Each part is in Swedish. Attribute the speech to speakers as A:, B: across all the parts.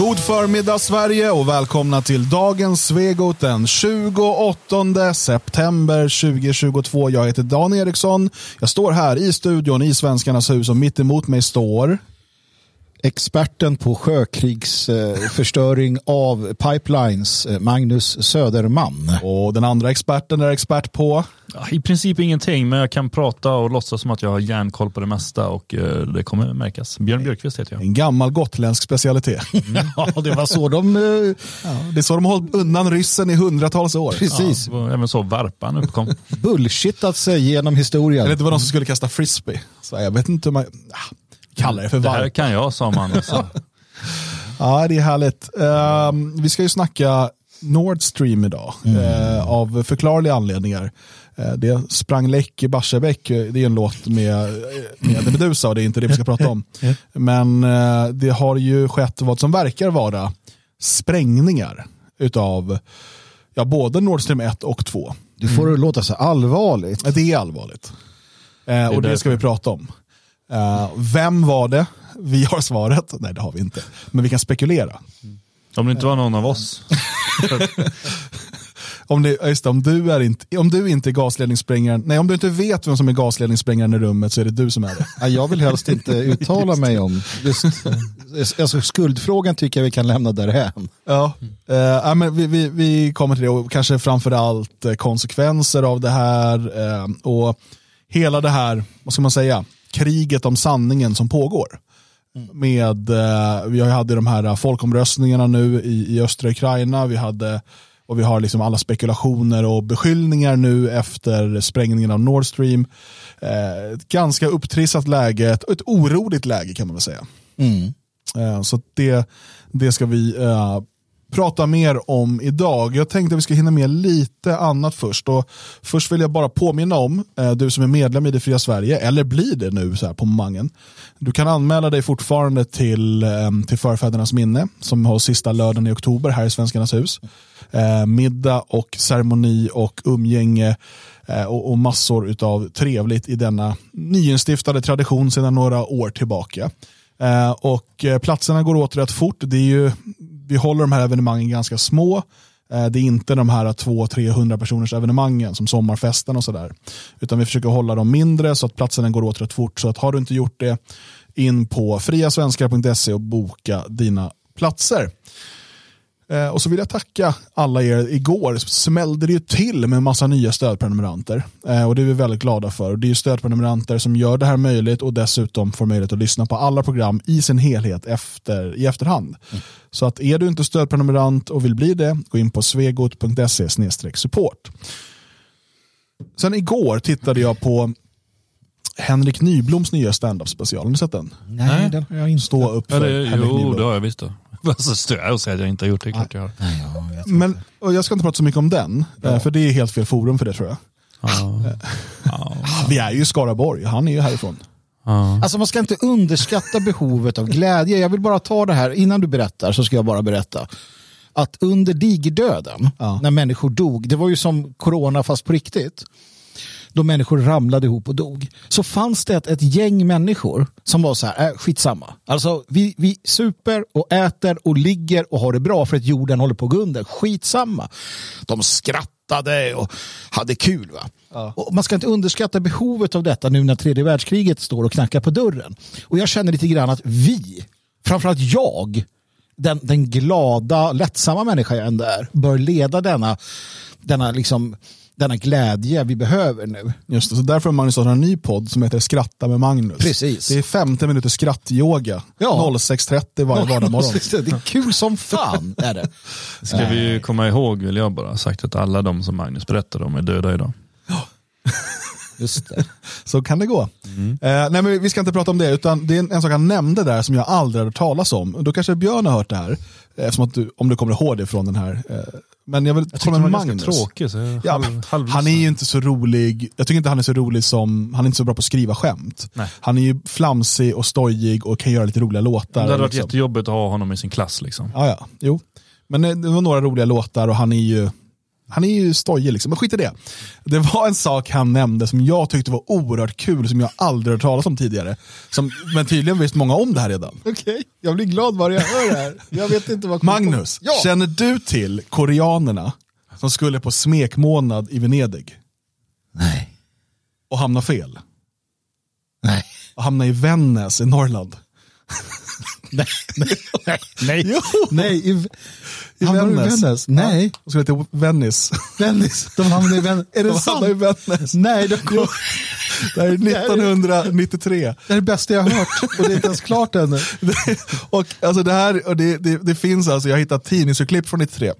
A: God förmiddag Sverige och välkomna till dagens Svegot den 28 september 2022. Jag heter Dan Eriksson. Jag står här i studion i Svenskarnas hus och mitt emot mig står
B: experten på sjökrigsförstöring av pipelines, eh, Magnus Söderman.
A: Och den andra experten är expert på?
C: Ja, I princip ingenting, men jag kan prata och låtsas som att jag har järnkoll på det mesta och uh, det kommer märkas. Björn Björkqvist heter jag.
A: En gammal gotländsk specialitet.
B: Mm. ja, det var så de... Uh...
A: Ja, det är så de har hållit undan ryssen i hundratals år.
B: Precis.
C: Ja, även så varpan uppkom.
B: Bullshittat sig genom historien.
A: Eller det var de som skulle kasta frisbee. Så jag vet inte hur man... kallar det för varp.
C: Det här kan jag, sa man. Också.
A: ja, det är härligt. Uh, vi ska ju snacka Nord Stream idag, mm. uh, av förklarliga anledningar. Uh, det sprang läck i Barsebäck, det är en låt med, med Medusa och det är inte det vi ska prata om. Men eh, det har ju skett vad som verkar vara sprängningar utav ja, både Nord Stream 1 och 2.
B: Du får det låta så allvarligt.
A: Det är allvarligt. Det och det ska vi prata om. Uh, vem var det? Vi har svaret. Nej, det har vi inte. Men vi kan spekulera.
C: Om det inte var någon av oss.
A: om, det, just det, om, du är inte, om du inte är gasledningssprängaren, nej om du inte vet vem som är gasledningssprängaren i rummet så är det du som är det.
B: jag vill helst inte uttala mig om. Just, alltså, skuldfrågan tycker jag vi kan lämna därhän.
A: Ja, uh, men vi, vi, vi kommer till det och kanske framförallt konsekvenser av det här uh, och hela det här, vad ska man säga, kriget om sanningen som pågår. Mm. Med, eh, vi hade de här folkomröstningarna nu i, i östra Ukraina, vi hade och vi har liksom alla spekulationer och beskyllningar nu efter sprängningen av Nord Stream. Eh, ett ganska upptrissat läge, ett, ett oroligt läge kan man väl säga. Mm. Eh, så det, det ska vi eh, prata mer om idag. Jag tänkte att vi ska hinna med lite annat först. Och först vill jag bara påminna om, eh, du som är medlem i Det Fria Sverige, eller blir det nu så här på mangen. Du kan anmäla dig fortfarande till, eh, till Förfädernas minne som har sista lördagen i oktober här i Svenskarnas hus. Eh, middag och ceremoni och umgänge och, massor av trevligt i denna nyinstiftade tradition sedan några år tillbaka. Och platserna går åt rätt fort. Det är ju vi håller de här evenemangen ganska små. Eh, det är inte de här 200-300 personers evenemangen som sommarfesten och sådär. Utan vi försöker hålla dem mindre så att platserna går åt rätt fort. Så att har du inte gjort det, in på friasvenskar.se och boka dina platser. Eh, och så vill jag tacka alla er. Igår smällde det ju till med en massa nya stödprenumeranter. Eh, och det är vi väldigt glada för. Det är stödprenumeranter som gör det här möjligt och dessutom får möjlighet att lyssna på alla program i sin helhet efter, i efterhand. Mm. Så att är du inte stödprenumerant och vill bli det, gå in på svegot.se support. Sen igår tittade jag på Henrik Nybloms nya standup special. Har ni sett den?
B: Nej, den har jag inte.
A: Stå upp för
C: ja, det, Jo, det har jag visst. Varför står jag och säger att jag inte har gjort det? Klart jag har.
A: Men, och jag ska inte prata så mycket om den, ja. Eh, för det är helt fel forum för det tror jag. Ja. ja. Vi är ju i Skaraborg, han är ju härifrån.
B: Ja. Alltså man ska inte underskatta behovet av glädje. Jag vill bara ta det här, innan du berättar så ska jag bara berätta. Att under digerdöden, ja. när människor dog, det var ju som corona fast på riktigt då människor ramlade ihop och dog, så fanns det ett, ett gäng människor som var så här, äh, skitsamma. Alltså vi, vi super och äter och ligger och har det bra för att jorden håller på att gå under. Skitsamma. De skrattade och hade kul. Va? Ja. Och man ska inte underskatta behovet av detta nu när tredje världskriget står och knackar på dörren. Och jag känner lite grann att vi, framförallt jag, den, den glada, lättsamma människa jag ändå är, bör leda denna, denna liksom denna glädje vi behöver nu.
A: Just det, så därför har Magnus startat en ny podd som heter Skratta med Magnus.
B: Precis.
A: Det är 50 minuter skrattyoga. Ja. 06.30 varje vardagsmorgon.
B: Det är kul som fan. är det.
C: Ska vi komma ihåg, vill jag bara sagt att alla de som Magnus berättade om är döda idag.
A: Ja. Just det. Så kan det gå. Mm. Eh, nej, men vi ska inte prata om det, utan det är en, en sak han nämnde där som jag aldrig hade talas om. Då kanske Björn har hört det här, eftersom att du, om du kommer ihåg det från den här eh, men jag vill
C: jag kolla med Magnus. Tråkig, så
A: ja, halv, halv han är ju inte så rolig. Jag tycker inte han är så rolig som, han är inte så bra på att skriva skämt. Nej. Han är ju flamsig och stojig och kan göra lite roliga låtar.
C: Det hade varit
A: liksom.
C: jättejobbigt att ha honom i sin klass. Liksom.
A: Ja, ja. Jo. Men det var några roliga låtar och han är ju han är ju stojig liksom, men skit i det. Det var en sak han nämnde som jag tyckte var oerhört kul, som jag aldrig hört talas om tidigare. Som, men tydligen visste många om det här redan.
B: Okej, okay. jag blir glad varje jag hör det här. Jag vet inte vad
A: Magnus, ja. känner du till koreanerna som skulle på smekmånad i Venedig?
B: Nej.
A: Och hamna fel?
B: Nej.
A: Och hamna i Vännäs i Norrland?
B: nej, nej, nej.
A: Jo.
B: nej. I,
A: i Vännäs.
B: Nej.
A: De skulle till Venice.
B: Venice. De hamnade i Venice. Är det
A: de
B: sant?
A: i Vännäs.
B: Nej, de kom...
A: Det här är 1993.
B: Det är det bästa jag har hört och det är inte ens klart ännu.
A: och, alltså det, här, och det, det, det finns alltså, jag har hittat tidningsurklipp från 93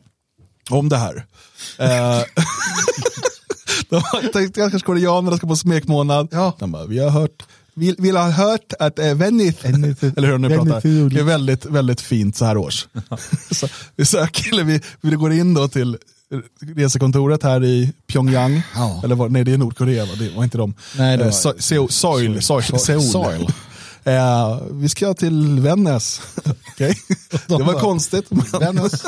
A: om det här. Eh, de har tänkt att koreanerna ska på smekmånad.
B: Ja.
A: De bara, vi har hört vill, vill ha hört att eh, Venice, eller hur de nu pratar, det är väldigt, väldigt fint så här års. så, vi söker, eller vi, vi går in då till resekontoret här i Pyongyang,
B: ja.
A: eller var, nej det är Nordkorea, va? det var inte de.
B: Nej, det
A: var, so, so, soil, soil, Seoul. soil. Uh, vi ska till Vännäs. okay. De det var konstigt.
B: Vännäs.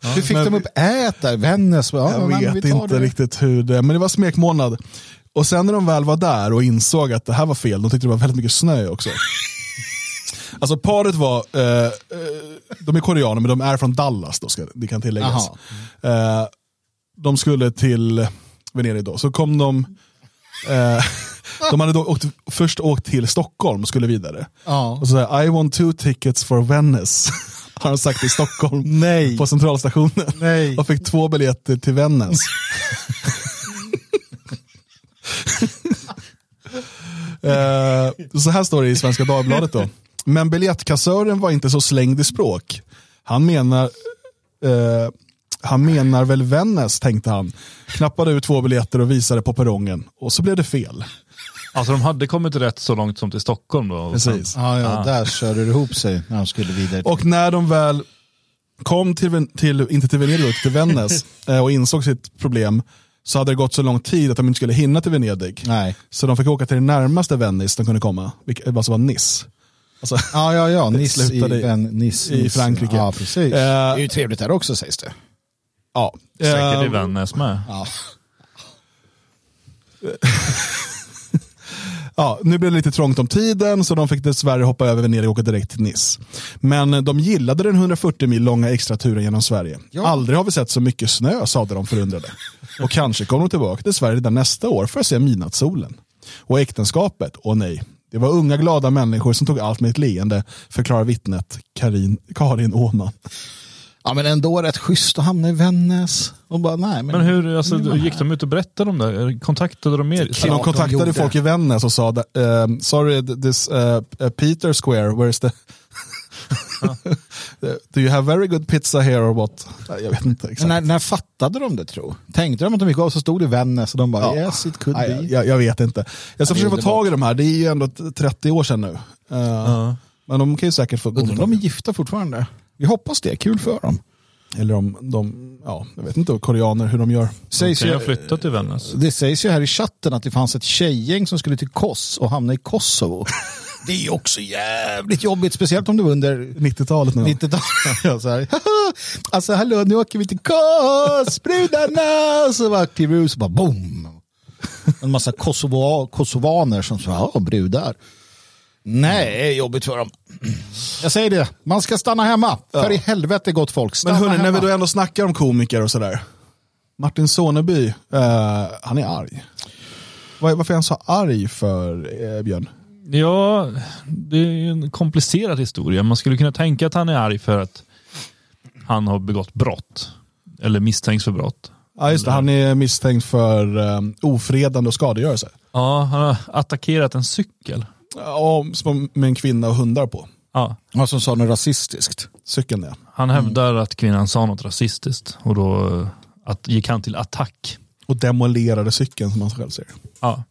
B: Ja, hur fick de upp ät där? Vännäs?
A: Ja, jag vet inte det. riktigt hur det, men det var smekmånad. Och sen när de väl var där och insåg att det här var fel, de tyckte det var väldigt mycket snö också. Alltså paret var, eh, eh, de är koreaner men de är från Dallas, då ska, det kan tilläggas. Eh, de skulle till Venedig då, så kom de, eh, de hade då åkt, först åkt till Stockholm och skulle vidare.
B: Ja.
A: Och så säger I want two tickets for Venice. Har de sagt i Stockholm
B: Nej.
A: på centralstationen.
B: Nej.
A: Och fick två biljetter till Vännäs. Eh, så här står det i Svenska Dagbladet då. Men biljettkassören var inte så slängd i språk. Han menar, uh, han menar väl Vännäs, tänkte han. Knappade ut två biljetter och visade på perrongen. Och så blev det fel.
C: Alltså de hade kommit rätt så långt som till Stockholm då?
A: Precis.
B: Ja, ja, där körde det ihop sig när de skulle vidare.
A: Och när de väl kom till, till inte till Venedig, till Vännäs eh, och insåg sitt problem så hade det gått så lång tid att de inte skulle hinna till Venedig.
B: Nej.
A: Så de fick åka till det närmaste Venice de kunde komma, vilket alltså var Nice.
B: Alltså, ja, ja, ja, Nice i, ben, Nice,
A: i Frankrike.
B: Ja, precis. Uh, det är ju trevligt där också sägs det.
A: Ja.
C: Säkert i Vännäs med.
B: Ja.
A: Ja, nu blev det lite trångt om tiden så de fick dessvärre hoppa över Venedig och åka direkt till Nice. Men de gillade den 140 mil långa extra turen genom Sverige. Ja. Aldrig har vi sett så mycket snö, sade de förundrade. Och kanske kommer de tillbaka till Sverige redan nästa år för att se midnattssolen. Och äktenskapet, åh nej, det var unga glada människor som tog allt med ett leende, förklarar vittnet Karin, Karin Åman.
B: Ja men ändå rätt schysst att hamna i Vännäs. Och bara, nej,
C: men, men hur alltså, gick de ut och berättade om det? Kontaktade de mer?
A: De kontaktade de folk i Vännäs och sa, uh, sorry this uh, Peter Square, where is the Do you have very good pizza here or what? Jag vet inte exakt.
B: När, när fattade de det tro? Tänkte de att de gick av så stod det Vännäs och de bara ja. yes it could
A: be.
B: Jag,
A: jag, jag vet inte. Jag ska försöka få tag i de här, det är ju ändå 30 år sedan nu. Uh, uh. Men de kan ju säkert få...
B: Undrar de är gifta fortfarande? Vi hoppas det, kul för dem.
A: Eller om de, ja, jag vet inte, koreaner hur de gör.
C: Sägs kan ju ha flyttat till Vännäs.
B: Det sägs ju här i chatten att det fanns ett tjejgäng som skulle till Kos och hamna i Kosovo. Det är ju också jävligt jobbigt, speciellt om var under
A: 90-talet.
B: 90-talet. så här, alltså hallå, nu åker vi till Kos, brudarna! Så var ut och bara boom. En massa kosovo, kosovaner som sa, ja, brudar. Nej, jobbigt för dem. Jag säger det, man ska stanna hemma. Ja. För i helvete gott folk, stanna
A: Men hörni,
B: hemma.
A: när vi då ändå snackar om komiker och sådär. Martin Soneby, uh, han är arg. Varför är han så arg för uh, Björn?
C: Ja, det är en komplicerad historia. Man skulle kunna tänka att han är arg för att han har begått brott. Eller misstänks för brott.
A: Ja, just det. Han är misstänkt för um, ofredande och skadegörelse.
C: Ja, han har attackerat en cykel.
A: Ja, med en kvinna och hundar på.
C: Ja.
B: Och som sa något rasistiskt.
A: Cykeln ja.
C: Han hävdar mm. att kvinnan sa något rasistiskt och då att, gick han till attack.
A: Och demolerade cykeln som han själv säger.
C: Ja.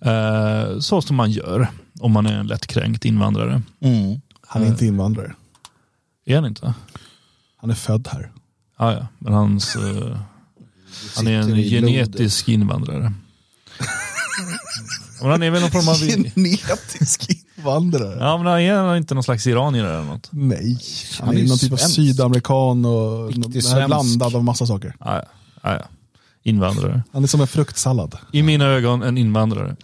C: Eh, så som man gör om man är en lättkränkt invandrare.
B: Mm.
A: Han är inte invandrare.
C: Är han inte?
A: Han är född här.
C: Ja, ja. men hans, uh, han är en genetisk invandrare. men han är väl någon form av...
A: Genetisk invandrare?
C: Ja, men han är inte någon slags iranier eller något?
A: Nej, han, han är, är någon typ av sydamerikan och blandad av massa saker.
C: Ja, ja. Invandrare.
A: Han är som en fruktsallad.
C: I mina ögon en invandrare.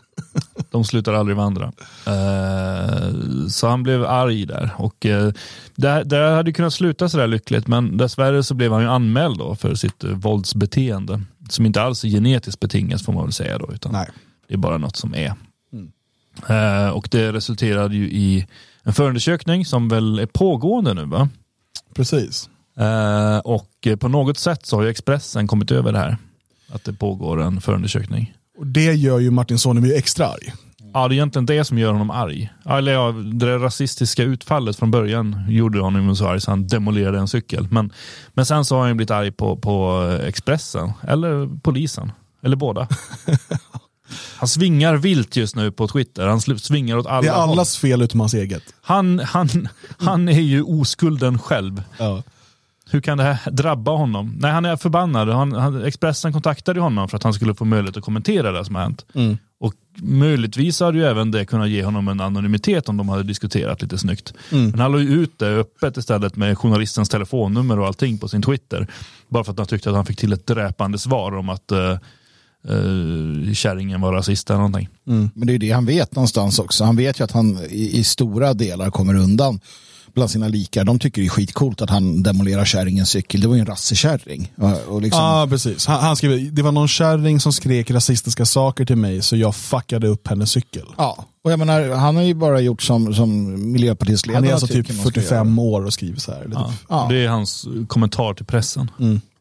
C: De slutar aldrig vandra. Eh, så han blev arg där. Och eh, det, det hade kunnat sluta sådär lyckligt men dessvärre så blev han ju anmäld då för sitt eh, våldsbeteende. Som inte alls är genetiskt betingat får man väl säga då. Utan
A: Nej.
C: Det är bara något som är. Eh, och det resulterade ju i en förundersökning som väl är pågående nu va?
A: Precis.
C: Eh, och på något sätt så har ju Expressen kommit över det här. Att det pågår en förundersökning.
A: Och det gör ju Martin Sonneby extra arg.
C: Ja, det är egentligen det som gör honom arg. Eller ja, det rasistiska utfallet från början gjorde honom så arg så han demolerade en cykel. Men, men sen så har han blivit arg på, på Expressen, eller polisen, eller båda. Han svingar vilt just nu på Twitter. Han svingar åt alla
A: Det är
C: håll.
A: allas fel utom hans eget.
C: Han, han, han är ju oskulden själv.
A: Ja.
C: Hur kan det här drabba honom? Nej, han är förbannad. Han, han, Expressen kontaktade honom för att han skulle få möjlighet att kommentera det som har hänt. Och möjligtvis hade ju även det kunnat ge honom en anonymitet om de hade diskuterat lite snyggt. Men han la ju ut det öppet istället med journalistens telefonnummer och allting på sin Twitter. Bara för att han tyckte att han fick till ett dräpande svar om att uh, uh, kärringen var rasist eller någonting.
B: Men det är det han vet någonstans också. Han vet ju att han i, i stora delar kommer undan bland sina likar. De tycker det är skitcoolt att han demolerar kärringens cykel. Det var ju en rassekärring. Och, och liksom,
A: Ja, precis. Han, han skrev, det var någon kärring som skrek rasistiska saker till mig så jag fuckade upp hennes cykel.
B: ja. Och jag menar, han har ju bara gjort som, som Miljöpartiets ledare
A: Han är alltså typ
B: man ska
A: 45
B: göra.
A: år och skriver så här. Typ.
B: Ja.
C: Det är hans kommentar till pressen.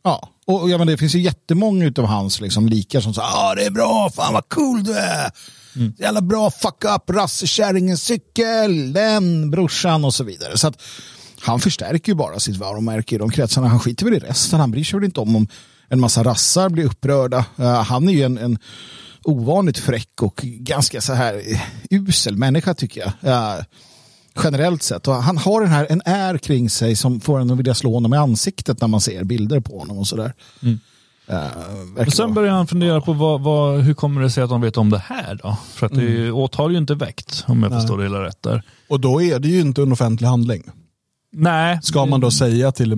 B: Ja, och och ja, men det finns ju jättemånga av hans liksom, likar som säger ah, det är bra, fan vad cool du är.
A: Mm.
B: Jävla bra, fuck up, rassekärringens cykel, den, brorsan och så vidare. Så att han förstärker ju bara sitt varumärke i de kretsarna. Han skiter väl i resten. Han bryr sig väl inte om om en massa rassar blir upprörda. Eh, han är ju en, en ovanligt fräck och ganska så här eh, usel människa tycker jag. Eh, generellt sett. Och han har den här, en är kring sig som får en att vilja slå honom i ansiktet när man ser bilder på honom och sådär. Verkar
C: Och sen börjar han fundera på vad, vad, hur kommer det sig att de vet om det här då? För att det är, åtal är ju inte väckt om jag förstår det hela rätt där.
A: Och då är det ju inte en offentlig handling.
C: Nej.
A: Ska man då säga till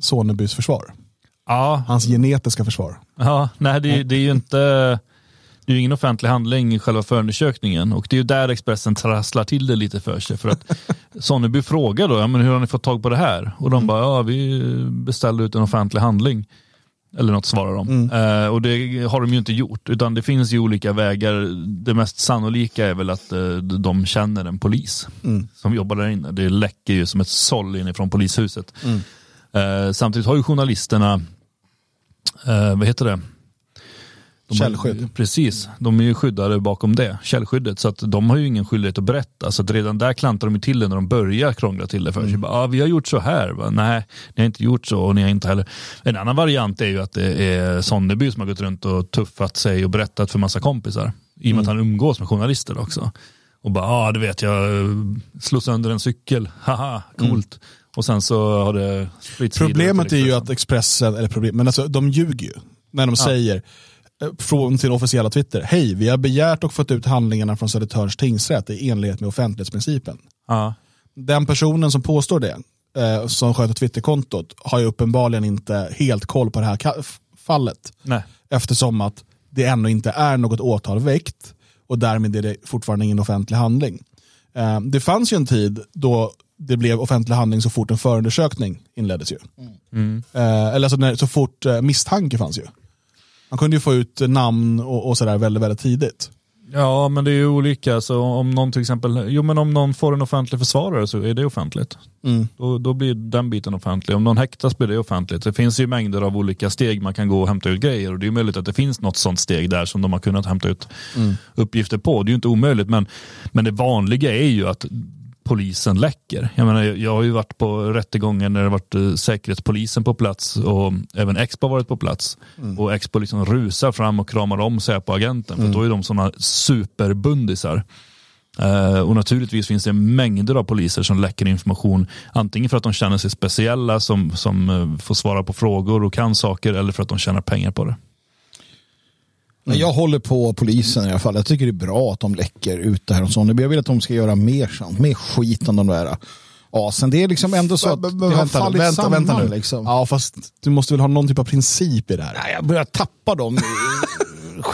A: Sonebys försvar?
C: Ja,
A: Hans genetiska försvar.
C: ja nej det, det är ju inte det är ju ingen offentlig handling i själva förundersökningen och det är ju där Expressen trasslar till det lite för sig. För att Sonneby frågar då, ja, men hur har ni fått tag på det här? Och de bara, ja vi beställde ut en offentlig handling. Eller något svarar de. Eh, och det har de ju inte gjort. Utan det finns ju olika vägar. Det mest sannolika är väl att eh, de känner en polis som jobbar där inne. Det läcker ju som ett såll inifrån polishuset. Eh, samtidigt har ju journalisterna, eh, vad heter det? De har-
A: Källskydd.
C: Precis, de är ju skyddade bakom det, källskyddet. Så att de har ju ingen skyldighet att berätta. Så att redan där klantar de ju till det när de börjar krångla till det för sig. Bara, ah, vi har gjort så här. Bara, Nej, ni har inte gjort så och ni har inte heller. En annan variant är ju att det är Sonneby som har gått runt och tuffat sig och berättat för massa kompisar. I och med att han umgås med journalister också. Och bara, ja ah, det vet jag, slå sönder en cykel, haha, coolt. Och sen så har det
A: Problemet är ju att Expressen, eller problem, men alltså de ljuger ju. När de säger eh, från sin officiella Twitter, hej vi har begärt och fått ut handlingarna från Södertörns tingsrätt i enlighet med offentlighetsprincipen.
C: Ja,
A: Den personen som påstår det, eh, som sköter Twitterkontot, har ju uppenbarligen inte helt koll på det här fallet.
C: nej.
A: Eftersom att det ännu inte är något åtal väckt och därmed är det fortfarande ingen offentlig handling. Eh, det fanns ju en tid då det blev offentlig handling så fort en förundersökning inleddes. Ju. Eh, eller alltså när, så fort eh, misstanke fanns ju. Man kunde ju få ut namn och, och sådär väldigt, väldigt tidigt.
C: Ja, men det är ju olika. Så om någon till exempel, jo men om någon får en offentlig försvarare så är det offentligt. Då, då blir den biten offentlig. Om någon häktas blir det offentligt. Det finns ju mängder av olika steg man kan gå och hämta ut grejer och det är möjligt att det finns något sånt steg där som de har kunnat hämta ut uppgifter på. Det är ju inte omöjligt, men, men det vanliga är ju att polisen läcker. Jag, menar, jag har ju varit på rättegångar när det varit eh, säkerhetspolisen på plats och även Expo har varit på plats. Och Expo liksom rusar fram och kramar om Säpo-agenten för då är de sådana superbundisar. Eh, och naturligtvis finns det mängder av poliser som läcker information antingen för att de känner sig speciella som, som eh, får svara på frågor och kan saker eller för att de tjänar pengar på det.
B: Men Jag håller på polisen i alla fall. Jag tycker det är bra att de läcker ut det här och så. Jag vill att de ska göra mer sånt. Mer skit om de där asen. Det är liksom ändå så att
A: Men,
B: det har
A: vänta,
B: fallit
A: vänta,
B: samman.
A: vänta nu.
B: Liksom.
A: Ja, fast du måste väl ha någon typ av princip i det här?
B: Nej, jag börjar tappa dem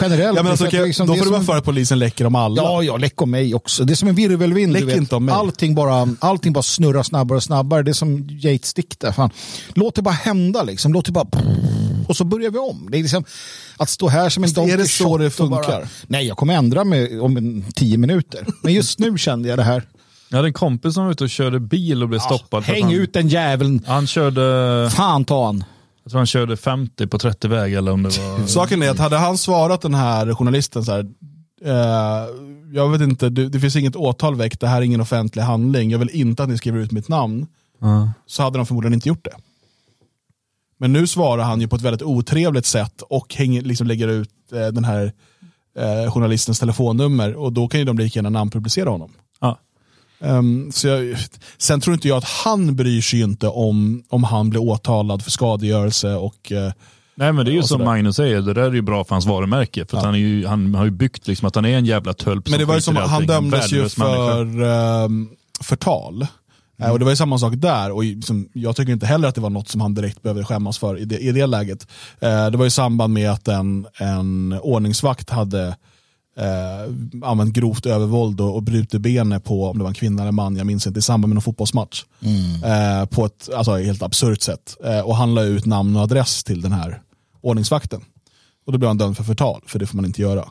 B: generellt.
A: Ja, men alltså, okej,
B: liksom,
A: då får du vara för att polisen läcker om alla.
B: Ja, ja, läck om mig också. Det är som en virvelvind.
A: Läck
B: du vet.
A: inte om mig.
B: Allting, bara, allting bara snurrar snabbare och snabbare. Det är som Yates dikt där. Fan. Låt det bara hända liksom. Låt det bara... Och så börjar vi om. Det är liksom att stå här som en
A: Fast är det så det funkar?
B: Nej, jag kommer ändra mig om en tio minuter. Men just nu kände jag det här.
C: Jag hade en kompis som var ute och körde bil och blev stoppad. för att
B: Häng
C: han,
B: ut den jäveln.
C: Han körde,
B: Fan ta han.
C: Jag tror han körde 50 på 30 väg eller om det var...
A: Saken är att hade han svarat den här journalisten så här, eh, jag vet inte, det, det finns inget åtal väckt, det här är ingen offentlig handling, jag vill inte att ni skriver ut mitt namn,
C: Ja.
A: så hade de förmodligen inte gjort det. Men nu svarar han ju på ett väldigt otrevligt sätt och hänger, liksom lägger ut eh, den här eh, journalistens telefonnummer och då kan ju de lika gärna namnpublicera honom.
C: Ja.
A: Ehm, så jag, sen tror inte jag att han bryr sig inte om, om han blir åtalad för skadegörelse och eh,
C: Nej men det är ju som. Magnus säger, det där är ju bra för hans varumärke. För att han, ju, han har ju byggt liksom att han är en jävla tölp
A: Men det var ju som, han dömdes ju för um, förtal. Eh, Och det var ju samma sak där och liksom, jag tycker inte heller att det var något som han direkt behöver skämmas för i det, i det läget. Eh, det var i samband med att en, en ordningsvakt hade eh, använt grovt övervåld och, och brutit benet på, om det var en kvinna eller man, jag minns inte, i samband med någon fotbollsmatch. Eh, på ett alltså, helt absurt sätt. Eh, och han la ut namn och adress till den här ordningsvakten. Och då blev han dömd för förtal, för det får man inte göra.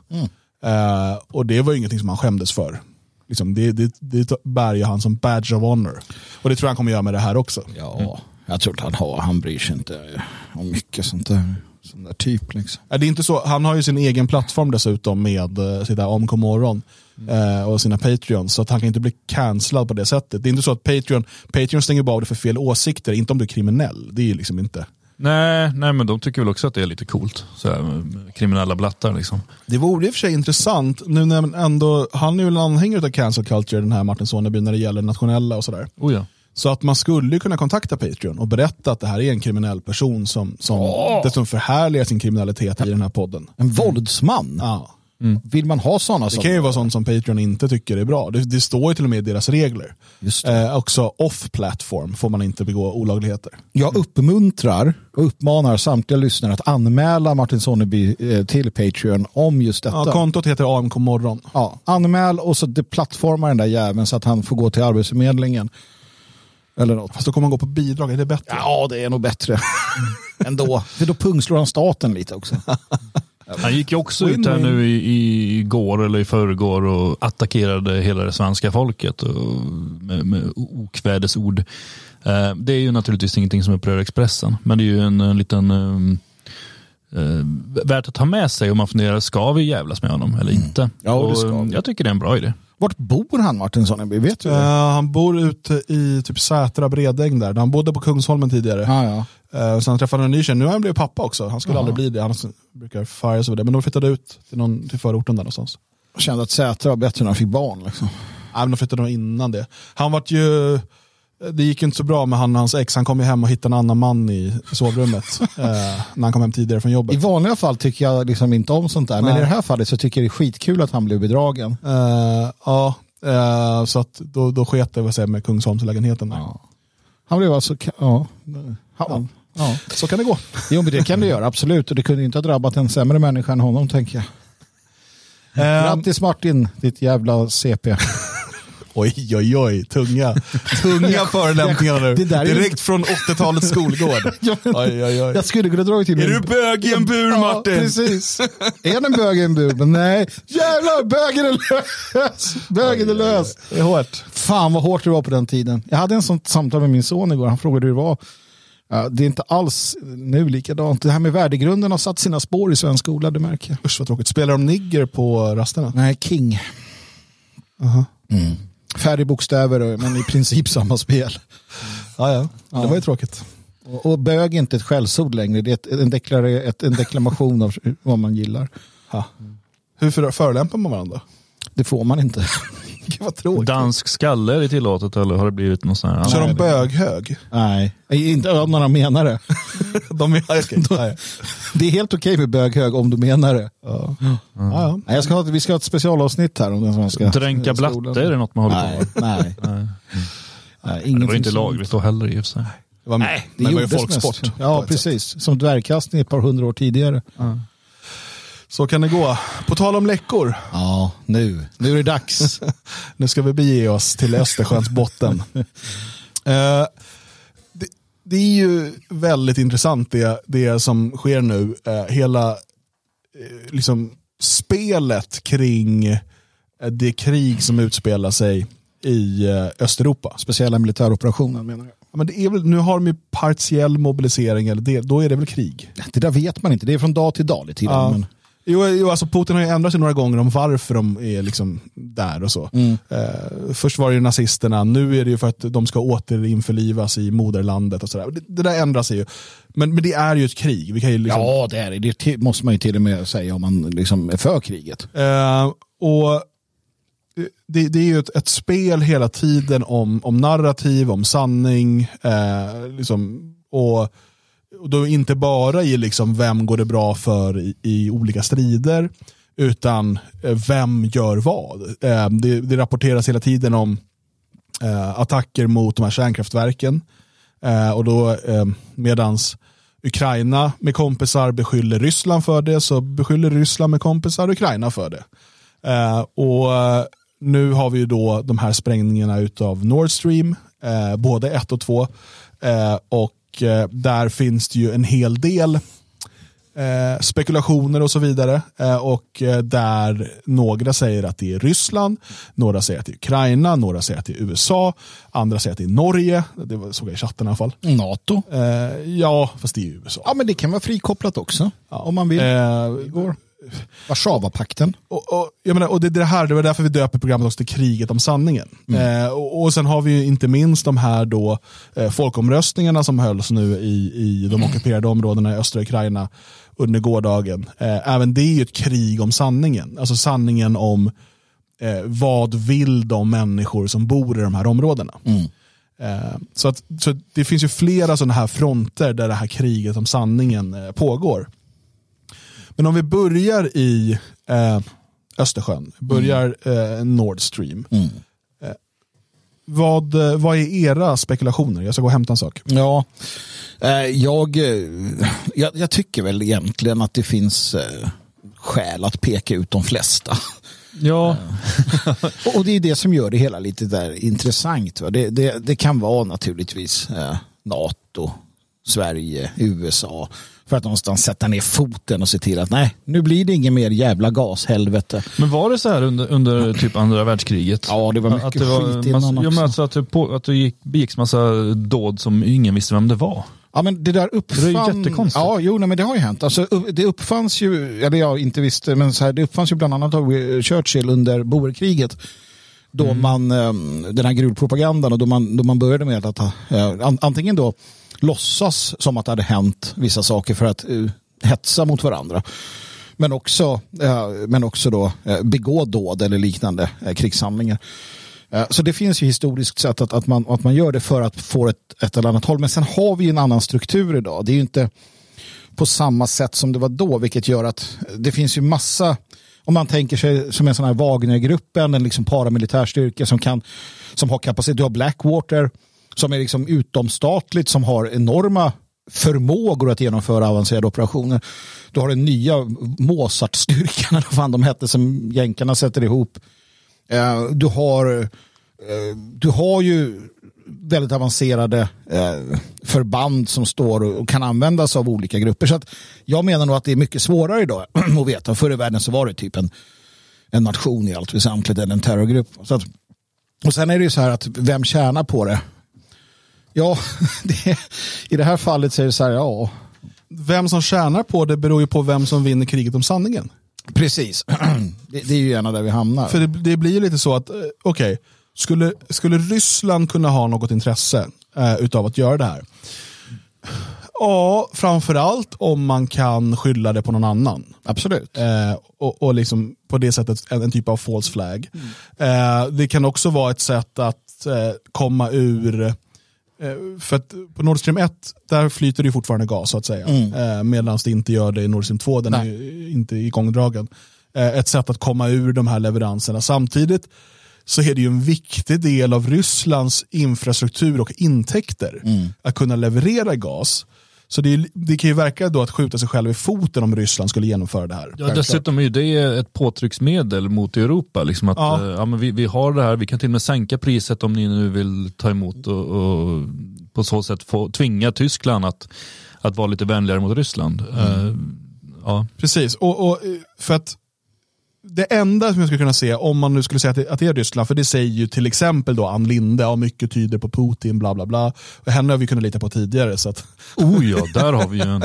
A: Eh, och det var ju ingenting som han skämdes för. Liksom, det, det, det bär ju han som badge of honor. Och det tror jag han kommer göra med det här också.
B: Ja, jag tror att han har. Han bryr sig inte om mycket sånt där. Sån där typ liksom.
A: Eh, Det är inte så, han har ju sin egen plattform dessutom med uh, sitt där Omkom morgon eh, och sina Patreons. Så att han kan inte bli cancellad på det sättet. Det är inte så att Patreon, Patreon stänger bara av dig för fel åsikter, inte om du är kriminell. Det är ju liksom inte.
C: Nej, nej, men de tycker väl också att det är lite coolt. Så här, med kriminella blattar liksom.
A: Det vore i och för sig intressant, nu när ändå, han är ju en anhängare av cancel culture, den här Martin Soneby, när det gäller nationella och sådär.
C: Oh ja.
A: Så att man skulle kunna kontakta Patreon och berätta att det här är en kriminell person som, som dessutom förhärligar sin kriminalitet i den här podden.
B: En våldsman.
A: Ja.
B: Vill man ha sådana
A: Det kan ju vara sånt som Patreon inte tycker är bra. Det, det står ju till och med i deras regler. Eh, också off-platform får man inte begå olagligheter.
B: Jag uppmuntrar och uppmanar samtliga lyssnare att anmäla Martin Sonneby eh, till Patreon om just detta.
A: Ja, kontot heter AMK morgon.
B: Ja, anmäl och så deplattformar den där jäveln så att han får gå till Arbetsförmedlingen. Eller något.
A: Fast då kommer man gå på bidrag, är det bättre?
B: Ja, det är nog bättre. Ändå. För då pungslår han staten lite också.
C: Han gick ju också ut här nu i, i igår eller i förrgår och attackerade hela det svenska folket och, med, med okvädesord. Eh, det är ju naturligtvis ingenting som upprör Expressen, men det är ju en, en liten um, eh, värt att ta med sig om man funderar, ska vi jävlas med honom eller inte?
B: Mm. Ja, det
C: och,
B: ska
C: um,
B: vi.
C: Jag tycker det är en bra idé.
B: Vart bor han Martin Sonneby? Vet du?
A: Eh, han bor ute i typ Sätra Bredäng där. Han bodde på Kungsholmen tidigare.
B: Ja, ja.
A: Uh, sen träffade han en ny tjej. Nu har han blivit pappa också. Han skulle
B: Jaha.
A: aldrig bli det. Han brukar firas över det. Men de flyttade ut till, någon, till förorten där någonstans.
B: Jag kände att Sätra var bättre när han fick barn. Liksom.
A: Nej, men de flyttade nog innan det. Han vart ju... Det gick inte så bra med han och hans ex. Han kom ju hem och hittade en annan man i sovrummet. eh, när han kom hem tidigare från
B: I
A: jobbet.
B: vanliga fall tycker jag liksom inte om sånt där. Men
A: Nej.
B: i det här fallet så tycker jag det är skitkul att han blev bedragen.
A: Eh, ja, eh, så att då, då sket det vad säger, med Kungsholmslägenheten.
B: Ja. Han blev alltså... Ja. Han, ja.
A: Så kan det gå.
B: Jo, men det kan du göra, absolut. Och det kunde ju inte ha drabbat en sämre människa än honom, tänker jag.
A: Eh,
B: Grattis Martin, ditt jävla CP.
A: Oj, oj, oj. Tunga, tunga förolämpningar nu.
B: Det där
A: Direkt från 80-talets skolgård.
B: Ja, men-
A: Oj, oj, oj.
B: Jag skulle kunna dra till
A: Är du bög i en bur,
B: Ja,
A: Martin?
B: precis. Är han en bög i en bur? Men nej. Jävlar, bögen är lös. Bögen är lös.
A: Det är hårt.
B: Fan vad hårt det var på den tiden. Jag hade en sånt samtal med min son igår. Han frågade hur det var. Det är inte alls nu likadant. Det här med värdegrunden har satt sina spår i svensk skola, det märker jag.
A: Usch vad tråkigt. Spelar de nigger på rasterna?
B: Nej, King.
A: Aha.
B: Färre bokstäver, men i princip samma spel.
A: Ja, ja. Det var ju tråkigt.
B: Och, och bög är inte ett skällsord längre. Det är ett, en, deklar, ett, en deklamation av vad man gillar.
A: Ha. Hur för, förolämpar man varandra?
B: Det får man inte.
A: Gud vad tråkigt.
C: Dansk skalle är det tillåtet eller har det blivit något sånt här?
A: Kör
B: Nej,
A: de böghög?
B: Nej, inte om några menar det.
A: De är, ja, ja, ja.
B: Det är helt okej med böghög om du menar det.
A: Ja. Ja, ja.
B: Nej, jag ska ha, vi ska ha ett specialavsnitt här om den svenska
C: Dränka
B: skolan.
C: blatte, är det något man håller på
B: Nej,
C: med?
B: nej.
C: Nej, det var inte lagligt då heller i och för sig.
A: Det var, Nej, det, det var ju folksport.
B: Ja, precis. Sätt. Som dvärgkastning ett par hundra år tidigare. Ja.
A: Så kan det gå. På tal om läckor.
B: Ja, nu. Nu är det dags.
A: nu ska vi bege oss till Östersjöns botten. uh, det, det, är ju väldigt intressant det, det som sker nu. Uh, hela uh, liksom spelet kring det krig som utspelar sig i Östeuropa.
B: Speciella militäroperationer menar jag.
A: Ja, men det är väl, nu har de ju partiell mobilisering, eller det, då är det väl krig?
B: Det där vet man inte, det är från dag till dag lite ja. men...
A: Jo, jo, alltså Putin har ju ändrat sig några gånger om varför de är liksom där och så. Mm. Eh, först var det ju nazisterna, nu är det ju för att de ska återinförlivas i moderlandet och sådär. Det, det, där sig ju. Men, men det är ju ett krig. Vi kan ju liksom...
B: Ja, det är det. Det måste man ju till och med säga om man liksom är för kriget.
A: Eh, och det, det, är ju ett, ett, spel hela tiden om, om narrativ, om sanning. Eh, liksom, och och då inte bara i liksom vem går det bra för i, i olika strider, utan eh, vem gör vad. Eh, det, det, rapporteras hela tiden om eh, attacker mot de här kärnkraftverken. Eh, och då eh, medans Ukraina med kompisar beskyller Ryssland för det, så beskyller Ryssland med kompisar Ukraina för det. och nu har vi ju då de här sprängningarna utav Nord Stream, både 1 och 2. och eh, där finns det ju en hel del eh, spekulationer och så vidare. Eh, och eh, där några säger att det är Ryssland, några säger att det är Ukraina, några säger att det är USA, andra säger att det är Norge. Det såg jag i chatten i alla fall.
B: NATO?
A: Ja, fast det är USA.
B: Ja, men det kan vara frikopplat också. Ja. Om man vill. Eh, Warszawapakten.
A: Och, och, jag menar, och det, det, här, det var därför vi döper programmet också till kriget om sanningen. Mm. Eh, och, och, sen har vi ju inte minst de här då, eh, folkomröstningarna som hölls nu i, i de mm. ockuperade områdena i östra Ukraina under gårdagen. Eh, även det är ju ett krig om sanningen. Alltså sanningen om eh, vad vill de människor som bor i de här områdena. Mm. Eh, så, att, så det finns ju flera sådana här fronter där det här kriget om sanningen eh, pågår. Men om vi börjar i eh, Östersjön, börjar mm. eh, Nord Stream. Mm. Eh, vad, eh, vad är era spekulationer? Jag ska gå och hämta en sak.
B: Ja, eh, jag, jag, jag, tycker väl egentligen att det finns skäl att peka ut de flesta.
C: Ja.
B: och det är det som gör det hela lite där intressant. Va? Det, det, det kan vara naturligtvis NATO, Sverige, USA för att någonstans sätta ner foten och se till att nej, nu blir det ingen mer jävla gashelvete.
C: Men var det så här under, under typ andra världskriget?
B: Ja, det var mycket att det var, skit innan
C: också. Ja, alltså att, det på, att det gick, begicks massa dåd som ingen visste vem det var.
B: Ja men det där uppfann...
C: Det är jättekonstigt.
B: Ja, jo, nej, men det har ju hänt. Alltså, det uppfanns ju, eller jag inte visste, men så här, det uppfanns ju bland annat av Churchill under boerkriget. Då mm. man, ehm, den här gruvpropagandan och då man, då man började med att, antingen då låtsas som att det hade hänt vissa saker för att uh, hetsa mot varandra. Men också, uh, men också då, uh, begå dåd eller liknande uh, krigshandlingar. Så det finns ju historiskt sett att, att, man, att man gör det för att få ett, ett eller annat håll. Men sen har vi en annan struktur idag. Det är ju inte på samma sätt som det var då, vilket gör att det finns ju massa om man tänker sig som en sån här Wagnergruppen, en liksom paramilitärstyrka som, kan, som har kapacitet. Du har Blackwater som är liksom utomstatligt, som har enorma förmågor att genomföra avancerade operationer. Du har den nya Mozart-styrkan, eller vad fan de hette, som jänkarna sätter ihop. Eh, du har, eh, du har ju väldigt avancerade eh, förband som står och kan användas av olika grupper. Så att jag menar nog att det är mycket svårare idag att veta. Förr i världen så var det typ en, en nation i allt väsentligt, eller en terrorgrupp. Så att, och sen är det ju så här att vem tjänar på det? Ja, det, i det här fallet så är det så här, ja.
A: Vem som tjänar på det beror ju på vem som vinner kriget om sanningen.
B: Precis, det, det är ju gärna där vi hamnar.
A: För det, det blir ju lite så att, eh, okej, okay, skulle, skulle Ryssland kunna ha något intresse eh, utav att göra det här? Ja, framförallt om man kan skylla det på någon annan.
B: Absolut.
A: Eh, och, och liksom på det sättet en, en typ av false flag. Mm. Eh, det kan också vara ett sätt att eh, komma ur för att på Nord Stream 1, där flyter det fortfarande gas så att säga. Mm. Eh, Medan det inte gör det i Nord Stream 2, den Nej. är inte igångdragen. Eh, ett sätt att komma ur de här leveranserna. Samtidigt så är det ju en viktig del av Rysslands infrastruktur och intäkter mm. att kunna leverera gas. Så det, det, kan ju verka då att skjuta sig själv i foten om Ryssland skulle genomföra det här.
C: Ja, dessutom är det ett påtrycksmedel mot Europa. Liksom att, ja. ja men vi, vi har det här, vi kan till och med sänka priset om ni nu vill ta emot och, och på så sätt få tvinga Tyskland att, att vara lite vänligare mot Ryssland. Mm. Uh,
A: ja. Precis, och, och för att det enda som jag skulle kunna se, om man nu skulle säga att det, att det är Ryssland, för det säger ju till exempel då Ann Linde, ja, mycket tyder på Putin, bla bla bla. Och henne har vi kunnat lita på tidigare. Så att...
C: Oh ja, där har vi ju en.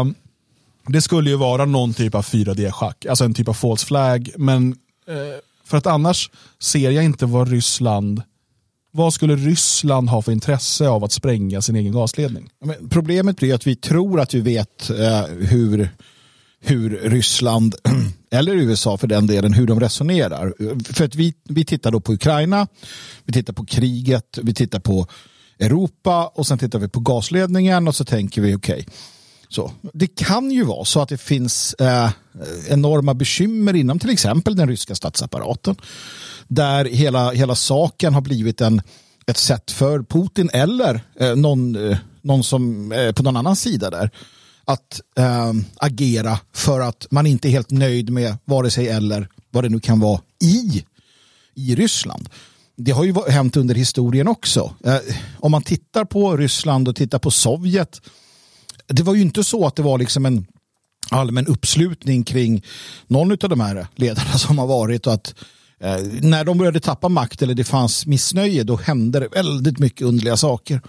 A: um, det skulle ju vara någon typ av 4D-schack, alltså en typ av false flag. Men uh, för att annars ser jag inte vad Ryssland vad skulle Ryssland ha för intresse av att spränga sin egen gasledning?
B: Men problemet blir att vi tror att vi vet eh, hur hur Ryssland, eller USA för den delen, hur de resonerar. För att vi, vi tittar då på Ukraina, vi tittar på kriget, vi tittar på Europa och sen tittar vi på gasledningen och så tänker vi okej. Okay, så. Det kan ju vara så att det finns eh, enorma bekymmer inom till exempel den ryska statsapparaten. Där hela, hela saken har blivit en, ett sätt för Putin eller eh, någon, eh, någon som eh, på någon annan sida där att eh, agera för att man inte är helt nöjd med vare sig eller vad det nu kan vara i, i Ryssland. Det har ju hänt under historien också. Eh, om man tittar på Ryssland och tittar på Sovjet. Det var ju inte så att det var liksom en allmän uppslutning kring någon av de här ledarna som har varit och att eh, när de började tappa makt eller det fanns missnöje då hände det väldigt mycket underliga saker.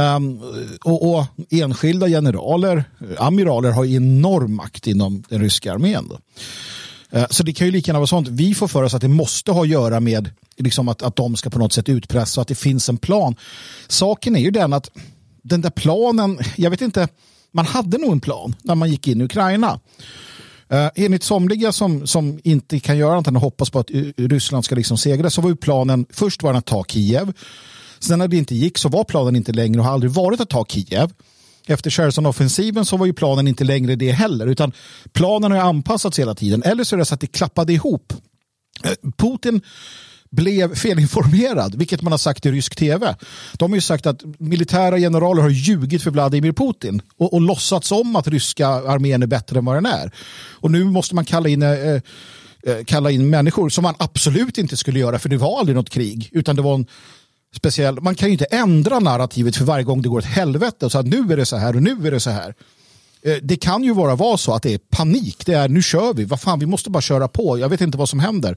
B: Um, och, och, enskilda generaler, eh, amiraler har enorm makt inom den ryska armén. Uh, så det kan ju lika gärna vara sånt. Vi får för oss att det måste ha att göra med liksom att, att de ska på något sätt utpressa och att det finns en plan. Saken är ju den att den där planen, jag vet inte, man hade nog en plan när man gick in i Ukraina. Uh, enligt somliga som, som inte kan göra annat än att hoppas på att Ryssland ska liksom segra så var ju planen, först var den att ta Kiev Sen när det inte gick så var planen inte längre och har aldrig varit att ta Kiev. Efter Cherson-offensiven så var ju planen inte längre det heller utan planen har anpassats hela tiden. Eller så är det så att det klappade ihop. Eh, Putin blev felinformerad, vilket man har sagt i rysk tv. De har ju sagt att militära generaler har ljugit för Vladimir Putin och, och låtsats om att ryska armén är bättre än vad den är. Och nu måste man kalla in, eh, eh kalla in människor som man absolut inte skulle göra för det var aldrig något krig utan det var en speciell. Man kan ju inte ändra narrativet för varje gång det går ett helvete och så att nu är det så här och nu är det så här. Eh, det kan ju bara vara så att det är panik. Det är nu kör vi. Vad fan, vi måste bara köra på. Jag vet inte vad som händer.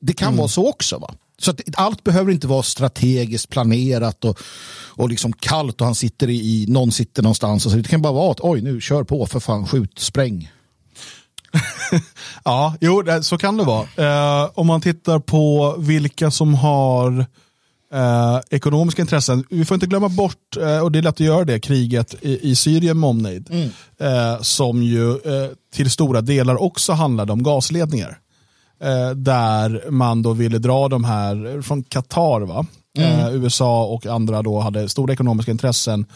B: Det kan mm. vara så också. va? Så att allt behöver inte vara strategiskt planerat och, och liksom kallt och han sitter i, någon sitter någonstans. Och så. Det kan bara vara att oj, nu kör på för fan, skjut, spräng.
A: ja, jo, så kan det vara. Eh, om man tittar på vilka som har Eh, ekonomiska intressen. Vi får inte glömma bort, eh, och det är lätt att göra det, kriget i, i Syrien med omnejd. Mm. Eh, som ju eh, till stora delar också handlade om gasledningar. Eh, där man då ville dra de här från Qatar, va? Mm. Eh, USA och andra då hade stora ekonomiska intressen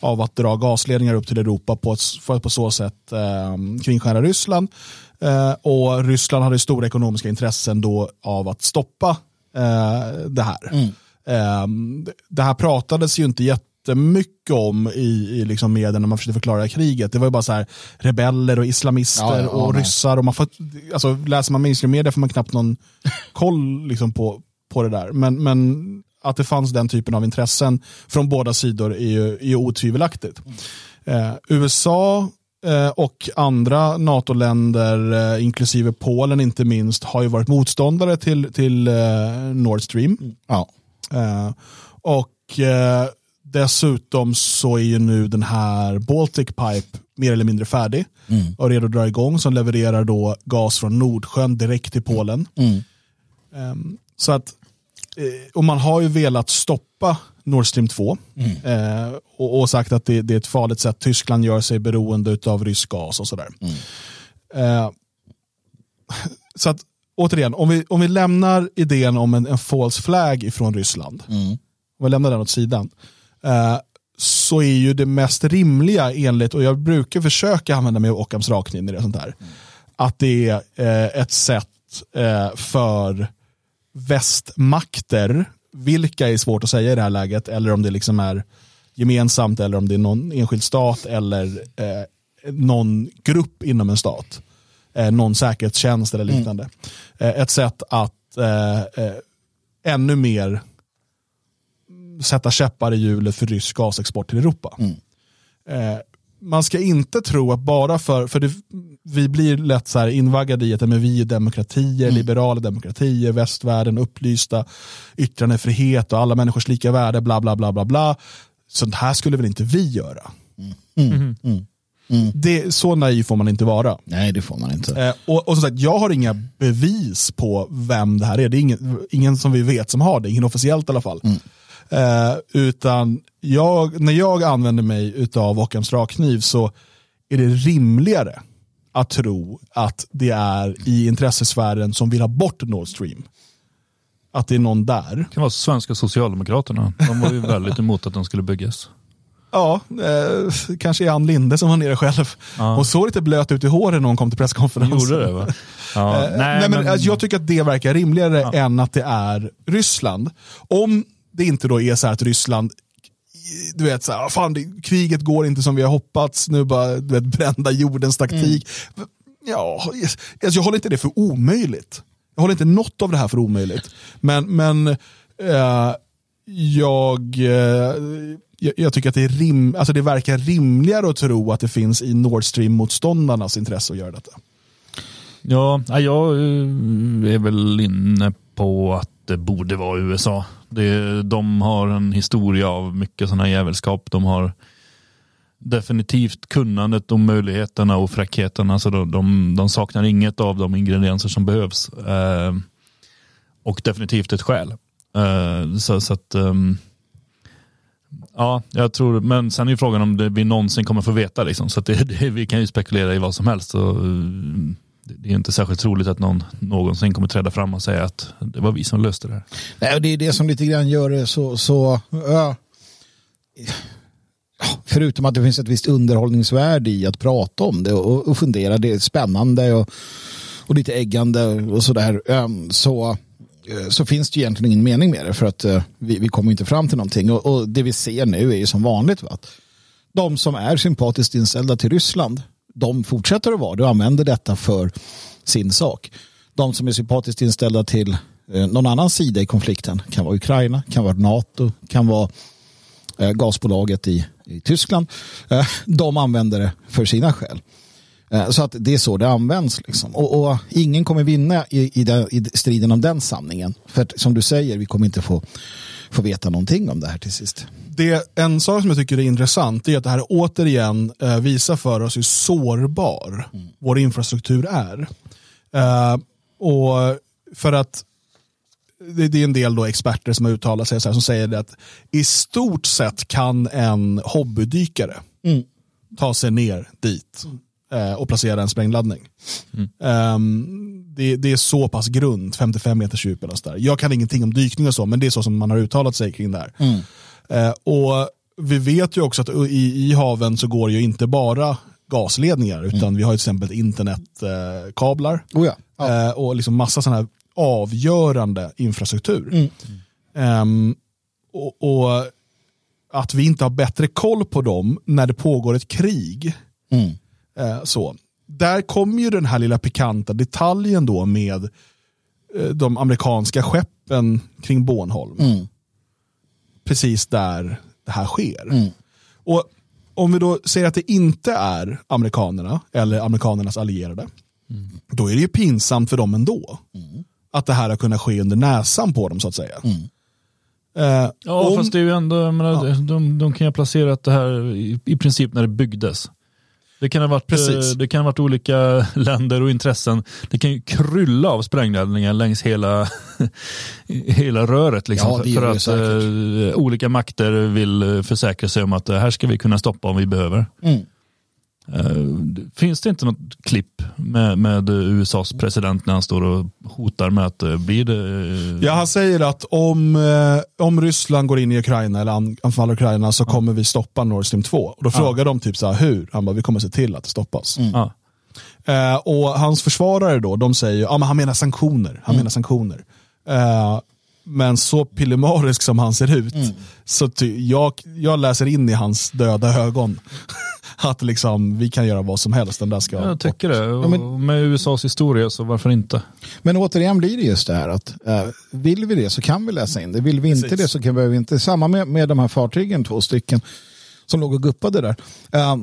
A: av att dra gasledningar upp till Europa på ett, för att på så sätt eh, kringskära Ryssland. och Ryssland hade stora ekonomiska intressen då av att stoppa det här. Mm. Ehm, det här pratades ju inte jättemycket om i, i liksom medierna när man försökte förklara kriget. Det var ju bara så här, rebeller och islamister ja, ja, och nej. ryssar. Och man får, alltså, läser man mainstream media får man knappt någon koll liksom, på, på det där. Men, men att det fanns den typen av intressen från båda sidor är ju, är ju otvivelaktigt. Eh, USA eh, och andra NATO-länder, eh, inklusive Polen inte minst, har ju varit motståndare till, till eh, Nord Stream. Ja. Eh, och eh, dessutom så är ju nu den här Baltic Pipe mer eller mindre färdig mm. och redo att dra igång som levererar då gas från Nordsjön direkt till Polen. Mm. Um, så att, eh, och man har ju velat stoppa Nord Stream 2 mm. eh, och, och, sagt att det, det, är ett farligt sätt. Tyskland gör sig beroende av rysk gas och sådär. Mm. Eh, så att återigen, om vi, om vi lämnar idén om en, en false flag från Ryssland, mm. om vi lämnar den åt sidan, eh, så är ju det mest rimliga enligt, och jag brukar försöka använda mig av Ockhams rakning i det sånt här, mm. att det är eh, ett sätt eh, för västmakter, vilka är svårt att säga i det här läget, eller om det liksom är gemensamt eller om det är någon enskild stat eller eh, någon grupp inom en stat. Eh, någon säkerhetstjänst eller liknande. Mm. Eh, ett sätt att eh, eh, ännu mer sätta käppar i hjulet för rysk gasexport till Europa. Mm. Eh, man ska inte tro att bara för, för det, vi blir lätt så här invaggade i att men vi är demokratier, mm. liberala demokratier, västvärlden, upplysta, yttrandefrihet och alla människors lika värde, bla bla bla bla bla. Sånt här skulle väl inte vi göra? Mm. Mm. Mm. Det, så naiv får man inte vara.
B: Nej, det får man inte.
A: Eh, och, och som sagt, jag har inga bevis på vem det här är. Det är ingen, ingen som vi vet som har det, ingen officiellt i alla fall. Mm. Eh, utan jag, när jag använder mig av Ockhams drakkniv så är det rimligare att tro att det är i intressesfären som vill ha bort Nord Stream. Att det är någon där. Det
C: kan vara svenska socialdemokraterna. De var ju väldigt emot att den skulle byggas.
A: Ja, eh, kanske är Ann Linde som var nere själv. Ja. Hon såg lite blöt ut i håret när hon kom till presskonferensen.
C: Gjorde det va?
A: Ja. Eh, nej, nej, men, men... Alltså, jag tycker att det verkar rimligare ja. än att det är Ryssland. Om det inte då är så här att Ryssland du vet, så här, fan, det, kriget går inte som vi har hoppats, nu bara du vet, brända jordens taktik. Mm. Ja, alltså, jag håller inte det för omöjligt. Jag håller inte något av det här för omöjligt. Men, men eh, jag, eh, jag, tycker att det, är rim, alltså det verkar rimligare att tro att det finns i Nord Stream-motståndarnas intresse att göra detta.
C: Ja, jag eh, är väl inne på att det borde vara USA. Det, de har en historia av mycket sådana jävelskap. De har definitivt kunnandet och möjligheterna och fräckheterna. Så alltså de, de, de saknar inget av de ingredienser som behövs. Eh, och definitivt ett skäl. Eh, så, så, att um, Ja, jag tror, men sen är ju frågan om det, vi någonsin kommer få veta. Liksom. Så det, det, vi kan ju spekulera i vad som helst. Så, eh, det är inte särskilt troligt att någon någonsin kommer träda fram och säga att det var vi som löste det här.
B: Nej, och det är det som lite grann gör det så, så ja. förutom att det finns ett visst underhållningsvärde i att prata om det och, och fundera, det är spännande och, och lite äggande och sådär, så, Eh, så finns det egentligen ingen mening med det för att eh, vi, vi kommer inte fram till någonting och, och, det vi ser nu är ju som vanligt va? att de som är sympatiskt inställda till Ryssland de fortsätter att vara det och använder detta för sin sak. De som är sympatiskt inställda till eh, någon annan sida i konflikten kan vara Ukraina, kan vara NATO, kan vara gasbolaget i, i Tyskland. De använder det för sina skäl. Så att det är så det används. Liksom. Och, och, ingen kommer vinna i, i, den, i, striden om den sanningen. För som du säger, vi kommer inte få, få veta någonting om det här till sist
A: det, en sak som jag tycker är intressant är att det här återigen eh, visar för oss hur sårbar mm. vår infrastruktur är. Eh, och för att det, det, är en del då experter som har uttalat sig så här, som säger att i stort sett kan en hobbydykare mm. ta sig ner dit eh, och placera en sprängladdning. Mm. Um, det, det, är så pass grund, 55 meters djup eller så där. Jag kan ingenting om dykning och så, men det är så som man har uttalat sig kring det här. Mm. Eh, och vi vet ju också att i, i haven så går ju inte bara gasledningar utan mm. vi har till exempel internetkablar
B: oh ja.
A: ja. eh, och liksom massa sådana här avgörande infrastruktur. Mm. Um, och, och, att vi inte har bättre koll på dem när det pågår ett krig. Eh, så. Där kommer ju den här lilla pikanta detaljen då med eh, de amerikanska skeppen kring Bornholm. Mm precis där det här sker. Mm. Och om vi då säger att det inte är amerikanerna eller amerikanernas allierade, mm. då är det ju pinsamt för dem ändå. Mm. Att det här har kunnat ske under näsan på dem så att säga. Mm.
C: Eh, ja, om, fast det är ju ändå, menar, ja. de, de kan ju ha placerat det här i, i princip när det byggdes. Det kan, ha varit, Precis. Eh, det kan ha varit olika länder och intressen. Det kan ju krylla av sprängladdningar längs hela, hela röret. Liksom, ja, för att uh, olika makter vill försäkra sig om att uh, här ska vi kunna stoppa om vi behöver. Mm. Uh, finns det inte något klipp med, med, USAs president när han står och hotar med att uh, blir det... Uh...
A: Ja, han säger att om, om Ryssland går in i Ukraina eller anfaller Ukraina så kommer vi stoppa Nord Stream 2. Och då frågar de typ så här, hur? Han bara, vi kommer se till att det stoppas. Mm. och hans försvarare då, de säger, ja men han menar sanktioner. Han mm. menar sanktioner. Uh, men så pillemarisk som han ser ut, mm. så jag, jag läser in i hans döda ögon att liksom, vi kan göra vad som helst. Den där ska
C: jag tycker det. Och ja, men, med USAs historia så varför inte?
B: Men återigen blir det just det här att äh, vill vi det så kan vi läsa in det. Vill vi inte Precis. det så kan vi inte. Samma med, med de här fartygen, två stycken som låg och guppade där. Äh,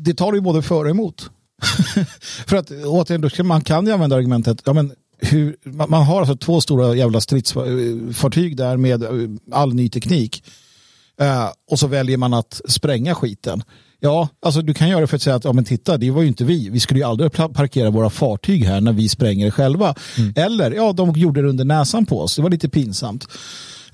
B: det tar ju både för och emot. för att återigen, man kan ju använda argumentet, ja men hur, man har alltså två stora jävla stridsfartyg där med eh, all ny teknik. Uh, och så väljer man att spränga skiten. Ja, alltså du kan göra det för att säga att ja, men titta, det var ju inte vi. Vi skulle ju aldrig parkera våra fartyg här när vi spränger själva. Mm. Eller, ja, de gjorde det under näsan på oss. Det var lite pinsamt.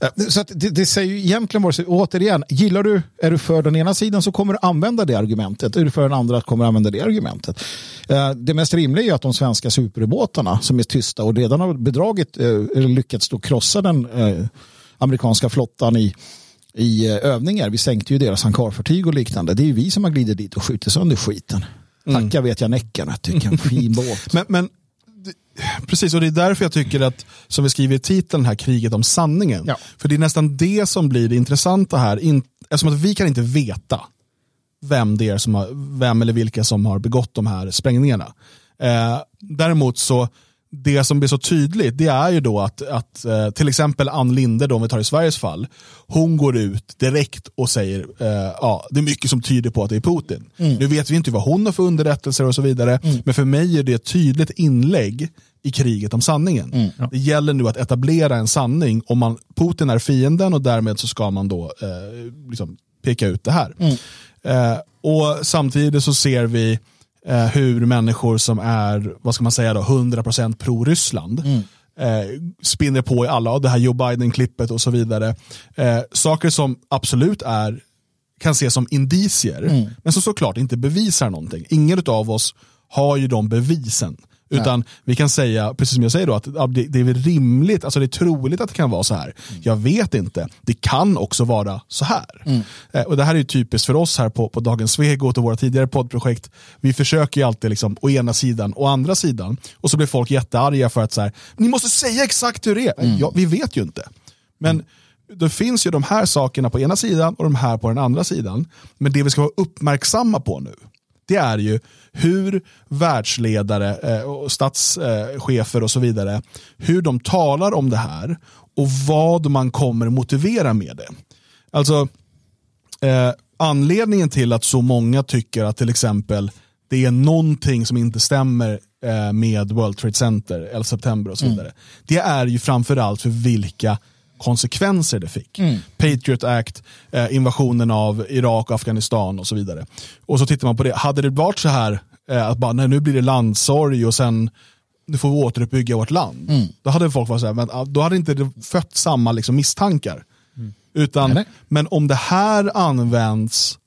B: Eh, så det, det, säger ju egentligen bara, återigen, gillar du, är du för den ena sidan så kommer du använda det argumentet. Är du för den andra kommer du använda det argumentet. Eh, det mest rimliga är att de svenska superubåtarna som är tysta och redan har bedragit, eh, eller lyckats då krossa den amerikanska flottan i, i övningar. Vi sänkte ju deras hankarfartyg och liknande. Det är ju vi som har glidit dit och skjutit sönder skiten. Mm. Tacka vet jag Näcken, jag tycker en fin båt.
A: men, men Precis, och det är därför jag tycker att, som vi skriver i titeln här, kriget om sanningen. Ja. För det är nästan det som blir det intressanta här. In, eftersom att vi kan inte veta vem det är som har, vem eller vilka som har begått de här sprängningarna. Eh, däremot så det som blir så tydligt det är ju då att, att eh, till exempel Ann Linde, då, om vi tar i Sveriges fall, hon går ut direkt och säger eh, ja, det är mycket som tyder på att det är Putin. Mm. Nu vet vi inte vad hon har för underrättelser och så vidare, mm. men för mig är det ett tydligt inlägg i kriget om sanningen. Mm. Det gäller nu att etablera en sanning om man, Putin är fienden och därmed så ska man då eh, liksom peka ut det här. Mm. Eh, och Samtidigt så ser vi eh, hur människor som är, vad ska man säga då, 100% pro-Ryssland mm. eh, spinner på i alla, det här Joe Biden-klippet och så vidare. Eh, saker som absolut är kan ses som indicier, mm. men som såklart inte bevisar någonting. Ingen av oss har ju de bevisen. Utan Nej. vi kan säga, precis som jag säger då, att det, det, är rimligt, alltså det är troligt att det kan vara så här. Mm. Jag vet inte, det kan också vara så här. Mm. Eh, och Det här är ju typiskt för oss här på, på Dagens Svegot och våra tidigare poddprojekt. Vi försöker ju alltid liksom, å ena sidan och andra sidan. Och så blir folk jättearga för att så här, ni måste säga exakt hur det är. Mm. Ja, vi vet ju inte. Men mm. det finns ju de här sakerna på ena sidan och de här på den andra sidan. Men det vi ska vara uppmärksamma på nu, det är ju hur världsledare eh, och statschefer och så vidare, hur de talar om det här och vad man kommer motivera med det. Alltså, eh, anledningen till att så många tycker att till exempel det är någonting som inte stämmer eh, med World Trade Center, 11 september och så mm. vidare. Mm. Det är ju framförallt för vilka konsekvenser det fick. Mm. Patriot Act, eh, invasionen av Irak och Afghanistan och så vidare. Och så tittar man på det, hade det varit så här eh, att bara, nej, nu blir det landsorg och sen nu får vi återuppbygga vårt land. Mm. Då hade folk varit så här, men, då hade inte det fött samma liksom, misstankar. Mm. Utan, nej, nej. Men om det här används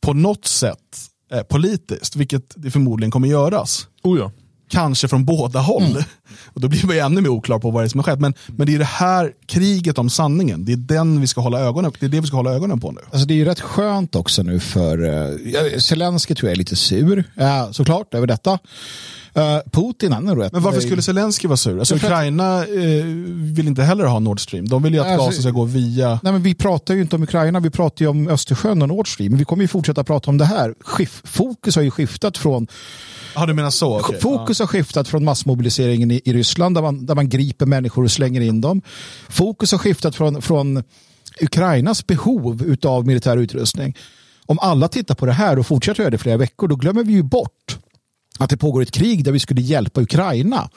A: på något sätt eh, politiskt, vilket det förmodligen kommer göras.
C: Oh ja
A: kanske från båda håll. Mm. Och då blir man ännu mer oklar på vad det är som har skett. Men, men det är det här kriget om sanningen, det är, den vi ska hålla ögonen, det är det vi ska hålla ögonen på nu.
B: Alltså det är ju rätt skönt också nu för uh, Zelensky tror jag är lite sur, uh, såklart, över detta. Uh, Putin han är rätt.
A: Men varför skulle Zelensky vara sur? Alltså, Ukraina eh, vill inte heller ha Nord Stream. De vill ju att alltså, gasen ska gå via...
B: Nej, men vi pratar ju inte om Ukraina, vi pratar ju om Östersjön och Nord Stream. Vi kommer ju fortsätta prata om det här. Skif fokus har ju skiftat från
A: Ah, du menar så? Okay.
B: Fokus har skiftat från massmobiliseringen i, i Ryssland där man, där man griper människor och slänger in dem. Fokus har skiftat från, från Ukrainas behov av militär utrustning. Om alla tittar på det här och fortsätter göra det flera veckor då glömmer vi ju bort att det pågår ett krig där vi skulle hjälpa Ukraina.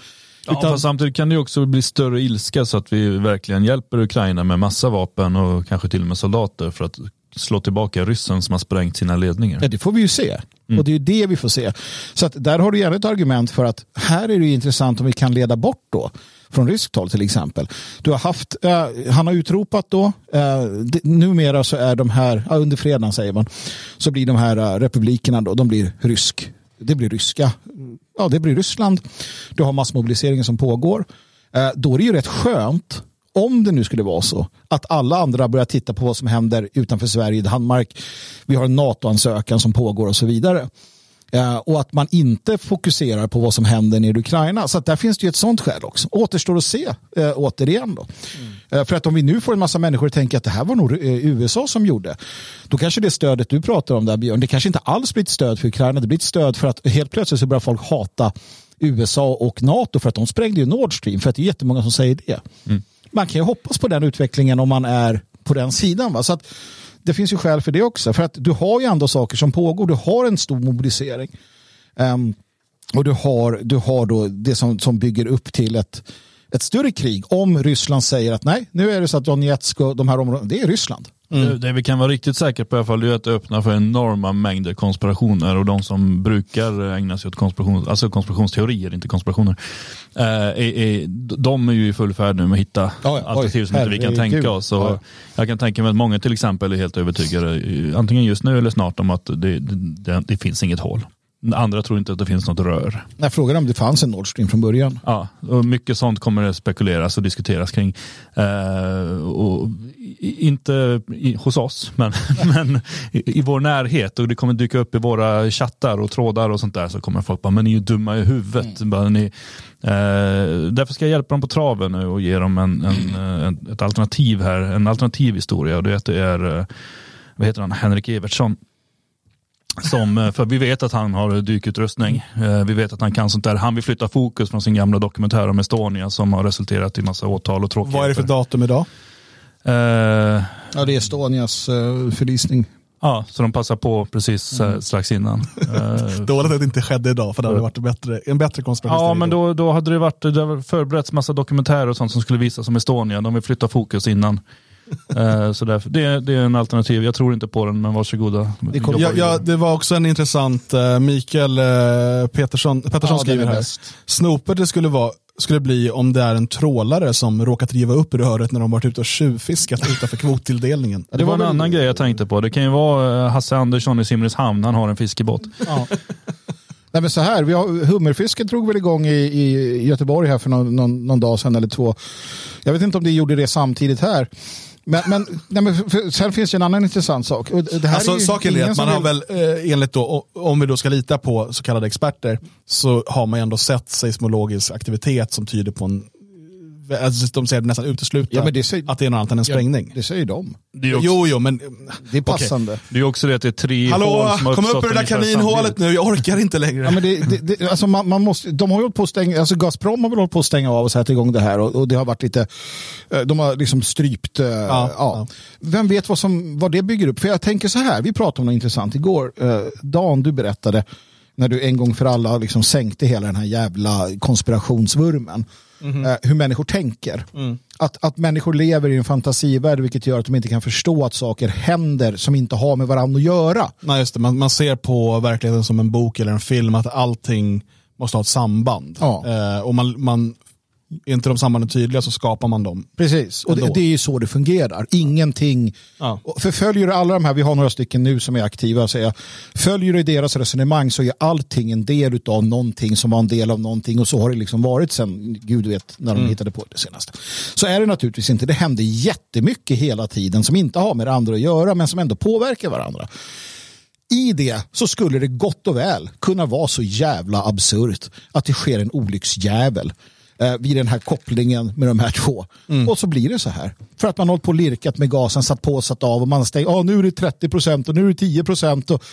C: Ja, Utan... samtidigt kan det också bli större ilska så att vi verkligen hjälper Ukraina med massa vapen och kanske till och med soldater för att slå tillbaka ryssen som har sprängt sina ledningar.
B: Ja, det får vi ju se. Mm. Och det är det vi får se. Så att där har du gärna ett argument för att här är det intressant om vi kan leda bort då från ryskt håll till exempel. Du har haft, eh, han har utropat då, eh, det, numera så är de här, under fredagen säger man, så blir de här eh, republikerna då, de blir rysk. Det blir ryska, ja det blir Ryssland. Du har massmobiliseringen som pågår. Eh, då är det ju rätt skönt om det nu skulle vara så att alla andra börjar titta på vad som händer utanför Sverige, Danmark, vi har en NATO-ansökan som pågår och så vidare. Uh, och att man inte fokuserar på vad som händer nere i Ukraina. Så där finns det ju ett sånt skäl också. Återstår att se uh, återigen då. Mm. Uh, för att om vi nu får en massa människor att tänka att det här var nog USA som gjorde. Då kanske det stödet du pratar om där Björn, det kanske inte alls blir ett stöd för Ukraina. Det blir ett stöd för att helt plötsligt så börjar folk hata USA och NATO för att de sprängde ju Nord Stream. För att det är jättemånga som säger det. Mm. Man kan ju hoppas på den utvecklingen om man är på den sidan. Va? Så att det finns ju skäl för det också. För att du har ju ändå saker som pågår. Du har en stor mobilisering. Um, och du har, du har då det som, som bygger upp till ett, ett större krig. Om Ryssland säger att nej, nu är det så att Donetsk och de här områdena, det är Ryssland.
C: Mm. Det vi kan vara riktigt säkra på i alla fall är att det öppnar för enorma mängder konspirationer och de som brukar ägna sig åt konspiration, alltså konspirationsteorier, inte konspirationer. Eh, är, är, de är ju i full färd nu med att hitta ja, alternativ som inte vi kan tänka gud. oss. Och ja. Jag kan tänka mig att många till exempel är helt övertygade, antingen just nu eller snart, om att det, det, det finns inget hål. Andra tror inte att det finns något rör.
B: Nej, frågan om det fanns en Nord Stream från början.
C: Ja, och mycket sånt kommer det spekuleras och diskuteras kring. Eh, och inte i, hos oss, men, men i, i, vår närhet och det kommer dyka upp i våra chattar och trådar och sånt där så kommer folk bara, men ni är ju dumma i huvudet. Mm. Bara, ni, eh, därför ska jag hjälpa dem på traven nu och ge dem en, en, en, ett alternativ här, en alternativ historia och det är, eh, vad heter han, Henrik Evertsson som, eh, för vi vet att han har dykutrustning. Eh, vi vet att han kan sånt där. Han vill flytta fokus från sin gamla dokumentär om Estonia som har resulterat i massa åtal och tråkigheter.
A: Vad är det för datum idag?
B: Uh, ja, det är Estonias uh, förlisning.
C: Ja, så de passar på precis mm. strax innan.
A: Dåligt att det inte skedde idag, för det hade varit en bättre, en bättre konspiration.
C: Ja, men då, då hade det varit det förberetts massa dokumentärer och sånt som skulle visas som Estonia. De vill flytta fokus innan. Eh, så därför, det, det är en alternativ. Jag tror inte på den, men varsågoda.
A: Det, kom, ja, ja, det var också en intressant, uh, Mikael uh, Petersson, Pettersson ja, skriver här. Snopet det skulle vara skulle bli om det är en trålare som råkat riva upp röret när de varit ute och tjuvfiskat utanför kvottilldelningen.
C: Det, det var en annan grej jag tänkte på. Det kan ju vara Hasse Andersson i Simrishamn, han har en fiskebåt. Ja.
B: Nej, men så här, vi har, hummerfisket drog väl igång i, i Göteborg här för någon, någon, någon, dag sedan eller två. Jag vet inte om det gjorde det samtidigt här. Men, men, nej, men för, sen finns det en annan intressant sak.
A: Det här alltså, är saken är att man har väl, eh, enligt då, om vi då ska lita på så kallade experter, så har man ändå sett seismologisk aktivitet som tyder på en alltså, de säger nästan utesluta ja, det säger, att det är något annat än en sprängning.
B: Ja, det säger de.
A: Det också, jo, jo, men
B: det är passande. Okay.
C: Det är också det att det är tre
A: Hallå, hål som kom upp ur det där kaninhålet nu, jag orkar inte längre.
B: Ja, men det, det, det, alltså man, man, måste, de har ju på att stänga, alltså Gazprom har väl hållit på att stänga av och sätta igång det här och, och det har varit lite, eh, de har liksom strypt, uh, ja, ja. Vem vet vad, som, vad det bygger upp? För jag tänker så här, vi pratade om något intressant igår, uh, Dan du berättade, när du en gång för alla liksom sänkte hela den här jävla konspirationsvurmen. Mm. Eh, hur människor tänker. Mm. Att, att människor lever i en fantasivärld vilket gör att de inte kan förstå att saker händer som inte har med varandra att göra.
A: Nej, just det. Man, man ser på verkligheten som en bok eller en film, att allting måste ha ett samband. Ja. Eh, och man, man är inte de sambanden tydliga så skapar man dem.
B: Precis, och det, det, är ju så det fungerar. Ingenting. Ja. För följer du alla de här, vi har några stycken nu som är aktiva, så jag, följer du deras resonemang så är allting en del av någonting som var en del av någonting och så har det liksom varit sen, gud vet, när de mm. hittade på det senaste. Så är det naturligtvis inte. Det händer jättemycket hela tiden som inte har med det andra att göra men som ändå påverkar varandra. I det så skulle det gott och väl kunna vara så jävla absurt att det sker en olycksjävel eh, vid den här kopplingen med de här två. Mm. Och så blir det så här. För att man har hållit på och lirkat med gasen, satt på, satt av och man stängt, oh, nu är det 30 procent och nu är det 10 procent och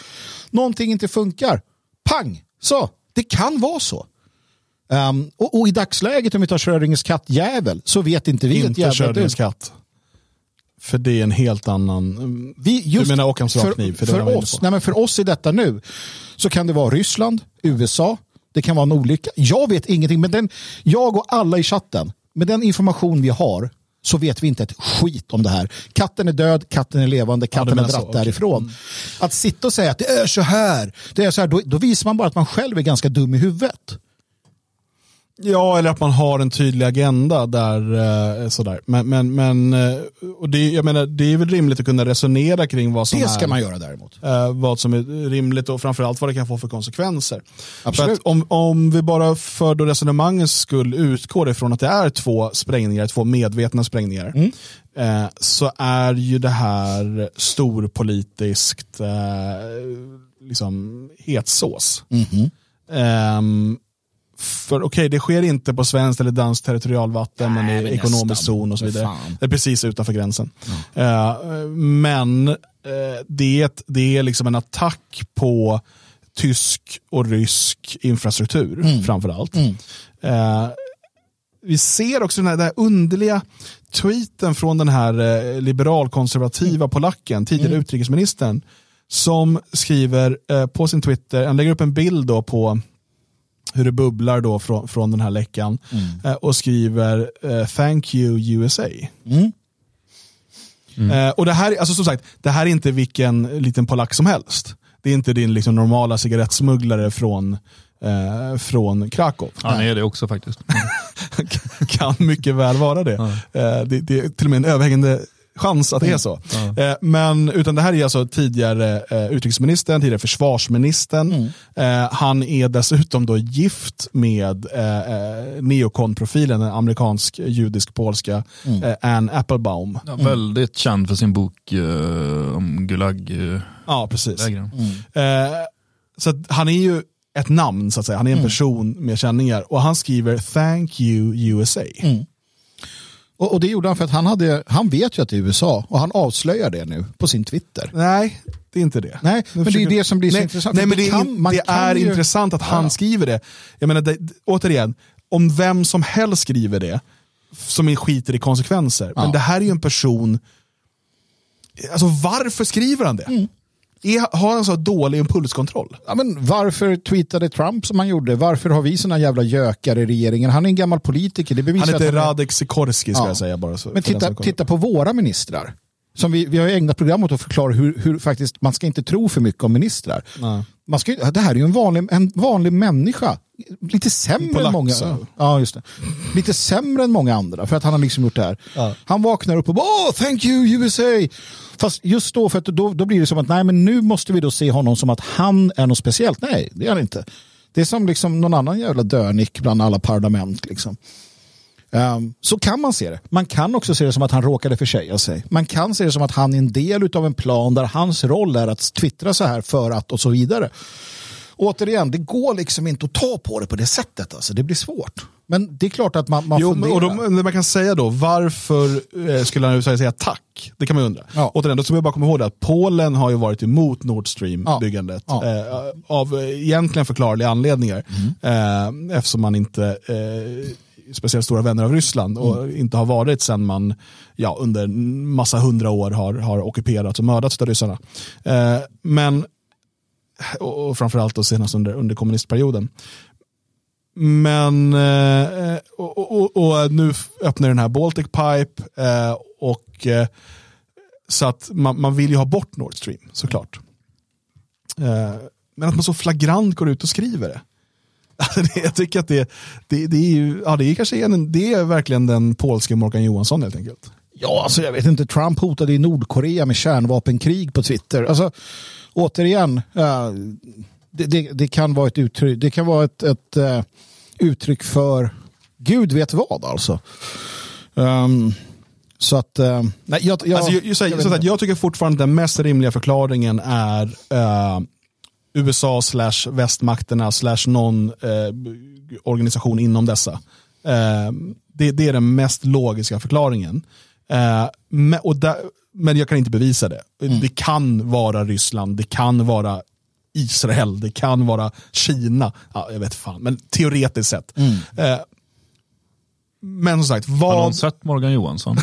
B: någonting inte funkar. Pang! Så, det kan vara så. Um, och, och, i dagsläget om vi tar Schrödingers kattjävel så vet inte vi
A: inte Schrödingers katt. För det är en helt annan... Mm, vi, just du menar Ockhams rakkniv?
B: För, för, för oss, nej men för oss i detta nu så kan det vara Ryssland, USA, det kan vara en olycka. Jag vet ingenting, men den, jag och alla i chatten, med den information vi har så vet vi inte ett skit om det här. Katten är död, katten är levande, katten ja, är dratt så, därifrån. Okay. Mm. Att sitta och säga att det är så här, det är så här då, då, visar man bara att man själv är ganska dum i huvudet.
A: Ja, eller att man har en tydlig agenda där. Eh, sådär. Men, men, men eh, och det, jag menar, det är väl rimligt att kunna resonera kring vad som
B: Det ska
A: är,
B: man göra däremot.
A: eh, vad som är rimligt och framförallt vad det kan få för konsekvenser.
B: Absolut.
A: För om, om vi bara för då resonemangets skull utgår ifrån att det är två sprängningar, två medvetna sprängningar,
B: Mm.
A: eh, så är ju det här storpolitiskt eh, liksom hetsås.
B: Mhm.
A: Ehm, för okej, det sker inte på svenskt eller danskt territorialvatten, men
B: Nej,
A: i
B: men
A: ekonomisk
B: nästan.
A: zon och så vidare.
B: fan.
A: Det är precis utanför gränsen. Eh, men eh, det, är det är liksom en attack på tysk och rysk infrastruktur
B: Mm.
A: framför allt. Eh, vi ser också den här, den här underliga tweeten från den här liberalkonservativa polacken, tidigare utrikesministern, som skriver på sin Twitter, han lägger upp en bild då på hur det bubblar då från, från den här läckan eh, och skriver eh, “Thank you USA”.
B: Mm.
A: Eh, och det här, alltså som sagt, det här är inte vilken liten polack som helst. Det är inte din liksom, normala cigarettsmugglare från, eh, från Krakow.
C: Han är det också faktiskt.
A: kan mycket väl vara det. Eh, det. Det är till och med en överhängande chans att det är så. Eh, Men utan det här är alltså tidigare eh, utrikesministern, tidigare försvarsministern. Eh, Han är dessutom då gift med eh, eh, neokonprofilen, den amerikansk judisk-polska eh, Anne Applebaum.
C: Ja, väldigt känd för sin bok eh, om Gulag-lägren.
A: Ja, precis. Eh, så att han är ju ett namn, så att säga. Han är en person med känningar. Och han skriver “Thank you USA”.
B: Och, och det gjorde han för att han, hade, han vet ju att det är USA och han avslöjar det nu på sin Twitter.
A: Nej, det är inte det.
B: Nej, men det är det som blir så
A: nej,
B: intressant.
A: Nej, men
B: det kan-
A: det är
B: ju-
A: intressant att han
B: Ja.
A: skriver det. Jag menar, det, återigen, om vem som helst skriver det, som skiter i konsekvenser. Men det här är ju en person, alltså varför skriver han det?
B: Mm.
A: Är, har han så dålig impulskontroll?
B: Ja, men varför tweetade Trump som han gjorde? Varför har vi såna jävla gökar i regeringen? Han är en gammal politiker. Det bevisar
A: Han heter
B: att han är...
A: Radek Sikorski ska
B: Ja.
A: jag säga bara. Så,
B: Men titta, titta på våra ministrar. Som vi, vi har ägnat program åt att förklara hur, hur faktiskt man ska inte tro för mycket om ministrar.
A: Nej.
B: Man ska, det här är ju en vanlig, en vanlig människa. Lite sämre än många. Ja, just det. Lite sämre än många andra för att han har liksom gjort det här.
A: Ja.
B: Han vaknar upp och bara oh, thank you USA. Fast just då, för att då, då blir det som att nej, men nu måste vi då se honom som att han är något speciellt. Nej, det är han inte. Det är som liksom någon annan jävla dönick bland alla parlament. Liksom. Ehm, så kan man se det. Man kan också se det som att han råkade försäga sig. Man kan se det som att han är en del av en plan där hans roll är att twittra så här för att och så vidare. Återigen, det går liksom inte att ta på det på det sättet. Alltså. Det blir svårt. Men det är klart att man, man
A: Jo,
B: funderar.
A: och men man kan säga då, varför eh, skulle han säga tack? Det kan man ju undra.
B: Ja.
A: Återigen, då ska man bara komma ihåg det att Polen har ju varit emot Nord Stream-byggandet.
B: Ja.
A: Eh, av egentligen förklarliga anledningar.
B: Mm.
A: Eh, eftersom man inte eh, speciellt stora vänner av Ryssland och
B: Mm.
A: inte har varit sedan man ja, under massa hundra år har, har ockuperat och mördat av ryssarna. Eh, men, och, och framförallt då senast under, under kommunistperioden. Men eh, och, och, och nu öppnar den här Baltic Pipe eh, och eh, så att man, man vill ju ha bort Nord Stream såklart. Eh, men att man så flagrant går ut och skriver det. Jag tycker att det, det, det är ju, ja det är kanske en, det är verkligen den polske Morgan Johansson helt enkelt.
B: Ja, alltså jag vet inte. Trump hotade i Nordkorea med kärnvapenkrig på Twitter. Alltså, återigen, eh, det, det, det kan vara ett uttryck, det kan vara ett, ett eh, uttryck för Gud vet vad alltså. Ehm, så att, eh, nej, jag, jag,
A: Alltså, jag, jag, säger-
B: jag
A: jag tycker fortfarande den mest rimliga förklaringen är USA slash västmakterna slash någon eh, organisation inom dessa. Eh, det, det är den mest logiska förklaringen. Eh, men, och där, men jag kan inte bevisa det. Det kan vara Ryssland, det kan vara Israel, det kan vara Kina. Ja, jag vet fan, men teoretiskt sett. Eh, men som sagt,
C: Har
A: vad...
C: någon sett Morgan Johansson?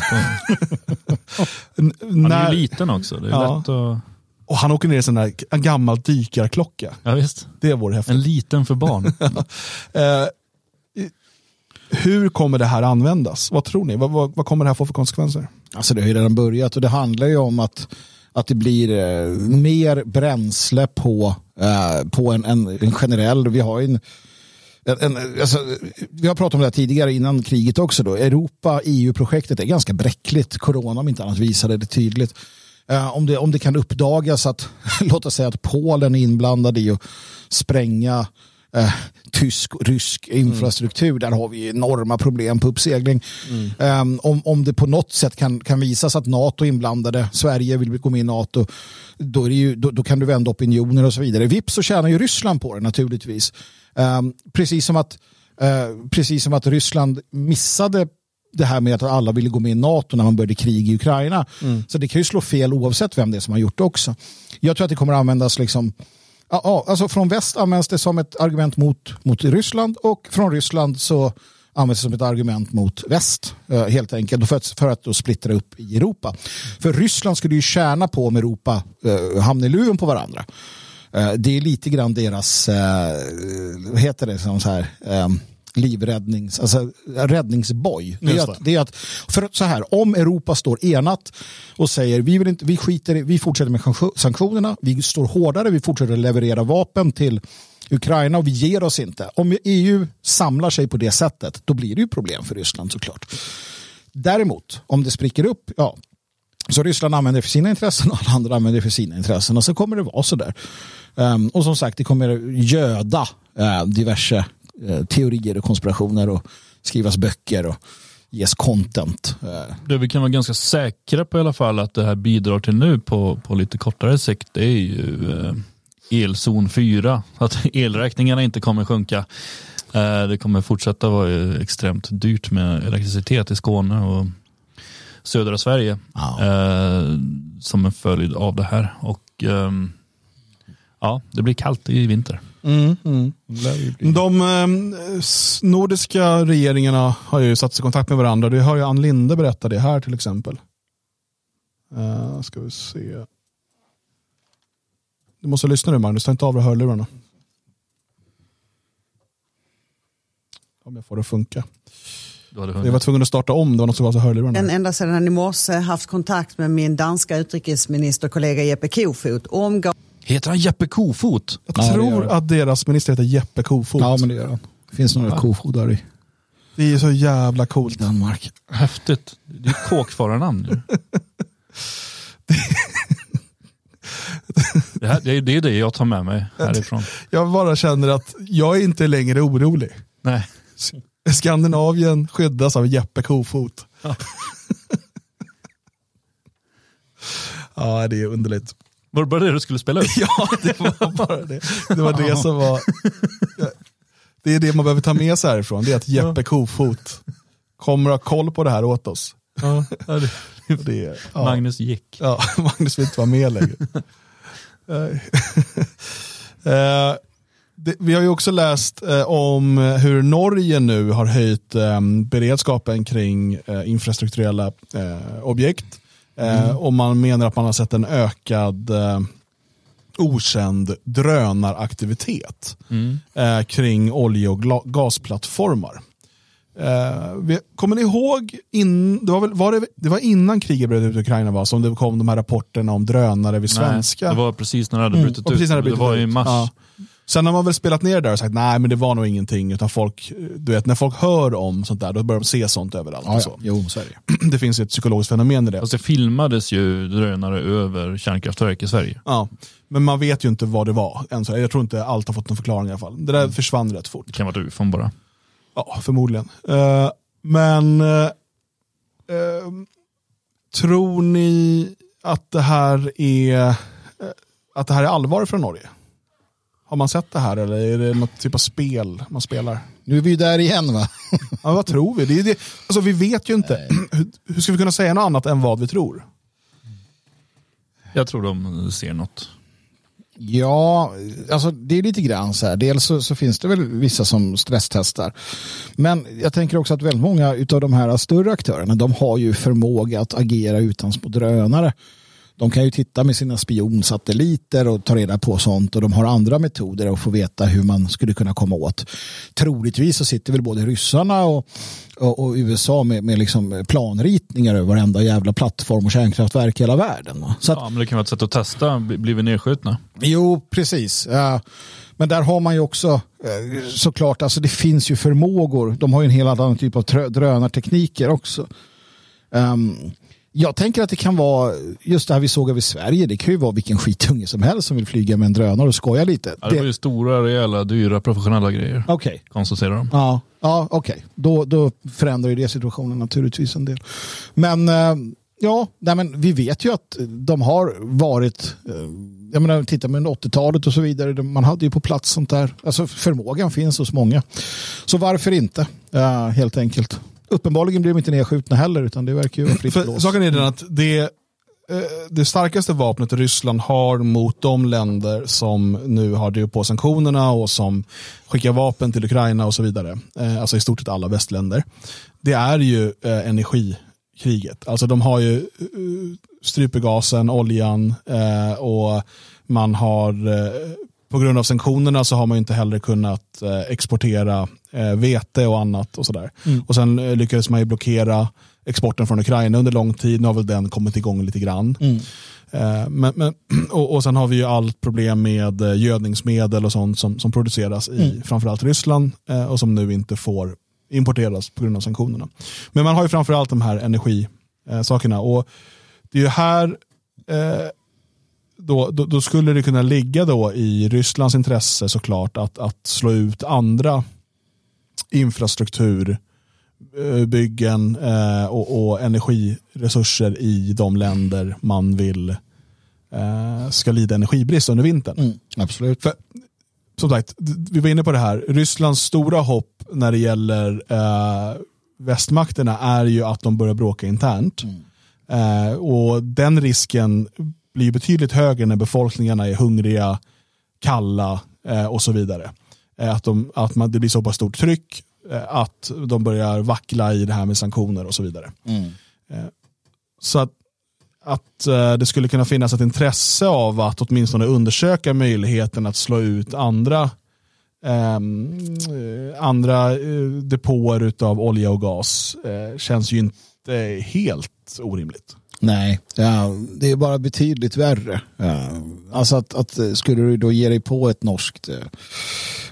C: Han är ju liten också. Det är
A: Ja.
C: lätt att...
A: Och han åker ner i en sån där en gammal dykarklocka.
C: Ja, visst.
A: Det vore häftigt.
C: En liten för barn.
A: Eh, hur kommer det här användas? Vad tror ni? Vad, vad, vad kommer det här få för konsekvenser?
B: Alltså det har ju redan börjat och det handlar ju om att, att det blir eh, mer bränsle på, eh, på en, en, en generell, vi har ju en en, en, alltså, vi har pratat om det här tidigare innan kriget också. Då. Europa, EU-projektet är ganska bräckligt. Corona om inte annat visade det tydligt. Uh, om, det, om det kan uppdagas att, låt oss säga att Polen är inblandade i att spränga uh, tysk och rysk infrastruktur, mm. där har vi enorma problem på uppsegling. Mm. Um, om, om det på något sätt kan, kan visas att NATO är inblandade, Sverige vill gå med i NATO, då, ju, då, då, kan du vända opinioner och så vidare. Vips så tjänar ju Ryssland på det naturligtvis. Um, precis, som att, uh, precis som att Ryssland missade det här med att alla ville gå med i NATO när man började krig i Ukraina. Mm. Så det kan ju slå fel oavsett vem det är som har gjort det också. Jag tror att det kommer att användas liksom Ja, alltså från väst används det som ett argument mot, mot Ryssland och från Ryssland så används det som ett argument mot väst eh, helt enkelt för att, för att då splittra upp i Europa. För Ryssland skulle ju tjäna på om Europa eh, hamnar i luven på varandra. Eh, det är lite grann deras, eh, vad heter det, så här, eh, livräddnings, alltså räddningsboj. Det är, att, det är att, för att så här, om Europa står enat och säger vi, vill inte, vi, skiter, vi fortsätter med sanktionerna, vi står hårdare, vi fortsätter leverera vapen till Ukraina och vi ger oss inte. Om EU samlar sig på det sättet, då blir det ju problem för Ryssland såklart. Däremot, om det spricker upp, ja, så Ryssland använder det för sina intressen och alla andra använder det för sina intressen och så kommer det vara så där. Um, och som sagt, det kommer göda uh, diverse teorier och konspirationer och skrivas böcker och ges content. Uh.
C: Det vi kan vara ganska säkra på i alla fall att det här bidrar till nu på, på lite kortare sikt det är ju elzon 4. Att elräkningarna inte kommer sjunka. Det kommer fortsätta vara extremt dyrt med elektricitet i Skåne och södra Sverige ja. eh, som en följd av det här. Och eh, ja, det blir kallt i vinter. Mm, mm.
A: De eh, nordiska regeringarna har ju satt sig i kontakt med varandra. Det har ju Ann Linde berättat det här till exempel. Uh, ska vi se. Du måste lyssna nu Magnus, ta inte av dig hörlurarna. Om jag får det att funka. Jag var tvungen att starta om, det var något som var så hörlurarna.
D: En ända sedan i morse haft kontakt med min danska utrikesministerkollega Jeppe Kofot. Omgå
C: heter han Jeppe Kofot?
A: Jag ja, tror att deras minister heter Jeppe Kofot.
B: Ja, men det gör han. Det finns några ja. kofodar i.
A: Det är så jävla coolt.
B: Danmark.
C: Häftigt. Det är kåkfararnamn. det, här, det, är, det är det jag tar med mig härifrån.
A: Jag bara känner att jag är inte längre orolig.
C: Nej.
A: Skandinavien skyddas av Jeppe Kofot. Ja. ja, det är underligt.
C: Var det bara det du skulle spela upp?
A: ja, det var bara det. Det var det som var... Det är det man behöver ta med sig härifrån, det är att Jeppe Kofot kommer att ha koll på det här åt oss. Ja,
C: det, det, ja. Magnus gick.
A: Ja, Magnus vill inte vara med längre. uh, det, vi har ju också läst eh, om hur Norge nu har höjt eh, beredskapen kring eh, infrastrukturella eh, Eh, mm. Och man menar att man har sett en ökad eh, okänd drönaraktivitet mm. kring olje och gasplattformar. Uh, kommer ni ihåg, in, det, var väl, var det, det var innan kriget bröt ut i Ukraina va, som det kom de här rapporterna om drönare vid svenska?
C: Nej, det var precis när det hade brutit mm. ut. Det, det var i mars. Ja.
A: Sen har man väl spelat ner det där och sagt nej men det var nog ingenting. Utan folk, du vet, när folk hör om sånt där då börjar de se sånt överallt. Ja, och så.
B: Jo, så är
A: det. det finns ett psykologiskt fenomen i det.
C: Fast det filmades ju drönare över kärnkraftverk i Sverige.
A: Ja, men man vet ju inte vad det var. Än så. Jag tror inte allt har fått någon förklaring i alla fall. Det där mm. försvann rätt fort.
C: Det kan vara ufon bara.
A: Ja, förmodligen. Uh, men uh, uh, tror ni att det här är att det här är allvar från Norge? Har man sett det här eller är det något typ av spel man spelar?
B: Nu är vi där igen va?
A: ja, vad tror vi? Det är det. Alltså, vi vet ju inte. Hur, hur ska vi kunna säga något annat än vad vi tror?
C: Jag tror de ser något.
B: Ja, alltså det är lite grann så här. Dels så, så, finns det väl vissa som stresstestar. Men jag tänker också att väldigt många av de här större aktörerna de har ju förmåga att agera utan små drönare. De kan ju titta med sina spionsatelliter och ta reda på sånt och de har andra metoder att få veta hur man skulle kunna komma åt. Troligtvis så sitter väl både ryssarna och, och, och USA med, med liksom planritningar över varenda jävla plattform och kärnkraftverk i hela världen.
C: Så att, ja, men det kan vara ett sätt att testa, blir vi nedskjutna?
B: Jo, precis. Men där har man ju också eh, såklart, alltså det finns ju förmågor. De har ju en helt annan typ av drönartekniker också. Jag tänker att det kan vara just det här vi såg över Sverige. Det kan ju vara vilken skitunge som helst som vill flyga med en drönare och skoja lite.
C: Ja, det var ju stora, rejäla, dyra, professionella grejer.
B: Okej. Okay.
C: Konstaterar de.
B: Ja, ja okej. Okay. Då, då förändrar ju det situationen naturligtvis en del. Men uh, ja, nej, men vi vet ju att de har varit uh, jag menar, titta med 80-talet och så vidare. Man hade ju på plats sånt där. Alltså förmågan finns hos många. Så varför inte? Uh, helt enkelt. Uppenbarligen blir de inte nedskjutna heller utan det verkar ju vara fritt blås.
A: Saken är den att det, eh, det starkaste vapnet Ryssland har mot de länder som nu har drivit på sanktionerna och som skickar vapen till Ukraina och så vidare, eh, alltså i stort sett alla västländer, det är ju energikriget. Alltså de har ju strypegasen, oljan och man har på grund av sanktionerna så har man inte heller kunnat eh, exportera eh, vete och annat. och sådär. Mm. Och Sen eh, lyckades man ju blockera exporten från Ukraina under lång tid. Nu har väl den kommit igång lite grann. Mm. Men, men, och, och sen har vi ju allt problem med gödningsmedel och sånt som, som produceras i mm. framförallt Ryssland och som nu inte får importeras på grund av sanktionerna. Men man har ju framförallt de här energisakerna. Och det är ju här då, då, då, skulle det kunna ligga då i Rysslands intresse såklart att, att slå ut andra infrastrukturbyggen eh, och, och, energiresurser i de länder man vill eh, ska lida energibrist under vintern. Mm,
B: absolut.
A: För, som sagt, vi var inne på det här. Rysslands stora hopp när det gäller eh, västmakterna är ju att de börjar bråka internt. Mm. Eh, och den risken blir betydligt högre när befolkningarna är hungriga, kalla eh, och så vidare. Eh, att, de, att man, det blir så pass stort tryck eh, att de börjar vackla i det här med sanktioner och så vidare. Mm. Eh, så att, att eh, det skulle kunna finnas ett intresse av att åtminstone undersöka möjligheten att slå ut andra ehm, eh, andra depåer av olja och gas känns ju inte helt orimligt.
B: Nej, ja, det är bara betydligt värre. Ja, alltså att, att skulle du då ge dig på ett norskt eh,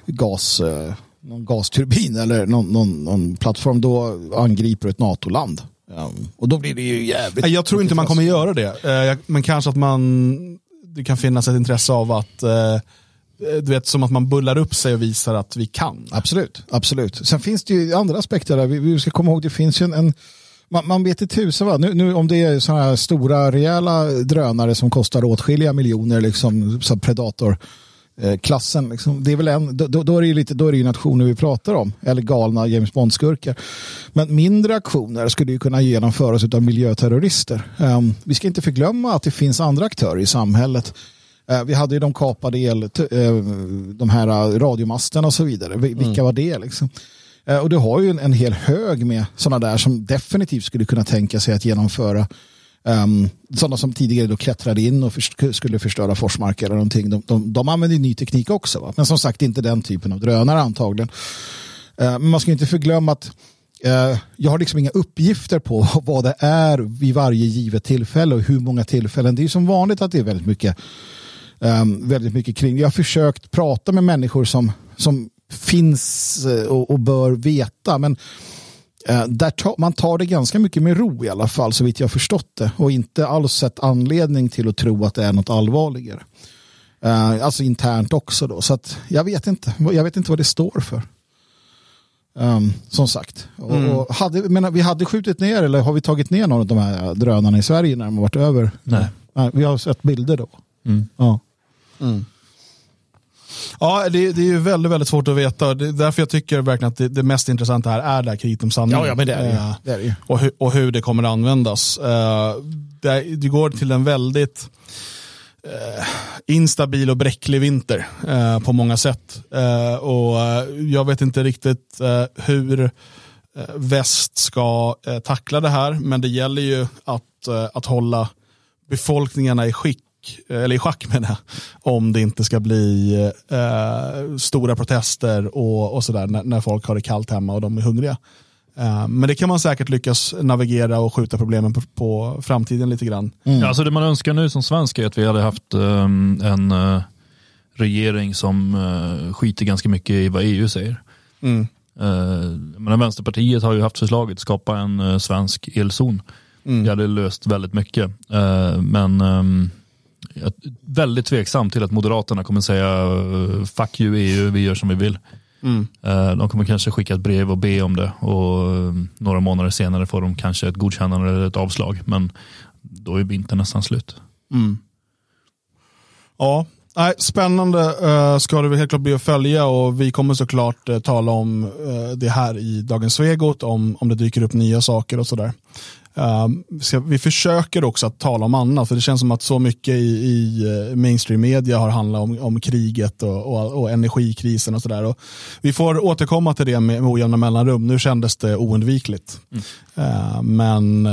B: gas, eh, någon gasturbin eller någon, någon, någon, plattform, då angriper du ett NATO-land. Ja, och då blir det ju jävligt.
A: Jag tror inte man kommer göra det, eh, men kanske att man, det kan finnas ett intresse av att eh, du vet, som att man bullar upp sig och visar att vi kan.
B: Absolut, absolut. Sen finns det ju andra aspekter där. Vi, vi ska komma ihåg, det finns ju en, en man, man vet inte tusen vad. Nu, nu, om det är sådana här stora rejäla drönare som kostar åtskilliga miljoner, liksom som Predator klassen. Liksom. Det är väl en, då, då, är det lite, då är det ju nationer vi pratar om, eller galna James Bond-skurkar. Men mindre aktioner skulle ju kunna genomföras av miljöterrorister. Um, vi ska inte förglömma att det finns andra aktörer i samhället. Uh, vi hade ju de kapade el, uh, de här radiomasterna och så vidare. Vilka mm. var det? Liksom? Eh, och du har ju en, en hel hög med sådana där som definitivt skulle kunna tänka sig att genomföra ehm, Um, sådana som tidigare då klättrade in och för, skulle förstöra Forsmark eller någonting. De, de, de använder ny teknik också. Va? Men som sagt inte den typen av drönare antagligen. Uh, men man ska inte förglömma att uh, jag har liksom inga uppgifter på vad det är vid varje givet tillfälle och hur många tillfällen. Det är som vanligt att det är väldigt mycket, um, väldigt mycket kring. Jag har försökt prata med människor som, som finns eh, och, och bör veta. Men eh, där ta, man tar det ganska mycket med ro i alla fall, så vitt jag förstått det. Och inte alls sett anledning till att tro att det är något allvarligare. Eh, alltså internt också då. Så att jag vet inte. Jag vet inte vad det står för. Um, som sagt. Mm. Och hade, men vi hade skjutit ner eller har vi tagit ner någon av de här drönarna i Sverige när de har varit över?
C: Nej.
B: Nej vi har sett bilder då.
C: Mm.
B: Ja.
A: Mm. Ja, det, det är ju väldigt, väldigt svårt att veta. Det är därför jag tycker verkligen att det, det mest intressanta här är det här kriget om sanningen.
B: Ja, ja, men det är det, uh, det, är det.
A: Och, hu, och hur det kommer att användas. Uh, det, det, går till en väldigt uh, instabil och bräcklig vinter på många sätt. och Jag vet inte riktigt hur väst ska tackla det här, men det gäller ju att, att hålla befolkningarna i skick eller i schack menar jag, om det inte ska bli eh, stora protester och, och sådär när, när, folk har det kallt hemma och de är hungriga. Eh, men det kan man säkert lyckas navigera och skjuta problemen på, på framtiden lite grann.
C: Mm. Ja, alltså det man önskar nu som svensk är att vi hade haft um, en uh, regering som uh, skiter ganska mycket i vad EU säger. Mm. Uh, men Vänsterpartiet har ju haft förslaget att skapa en uh, svensk elzon. Mm. Det hade löst väldigt mycket. Uh, men um, väldigt tveksam till att Moderaterna kommer säga fuck you EU, vi gör som vi vill. Mm. De kommer kanske skicka ett brev och be om det och några månader senare får de kanske ett godkännande eller ett avslag. Men då är vintern nästan slut. Mm.
A: Ja, Nej, spännande uh, ska det helt klart bli att följa och vi kommer såklart uh, tala om uh, det här i Dagens Svegot om, om det dyker upp nya saker och sådär. Uh, vi försöker också att tala om annat, för det känns som att så mycket i, i mainstream media har handlat om, om kriget och, och, och energikrisen och sådär. Vi får återkomma till det med, med ojämna mellanrum. Nu kändes det oundvikligt. Mm. Uh, men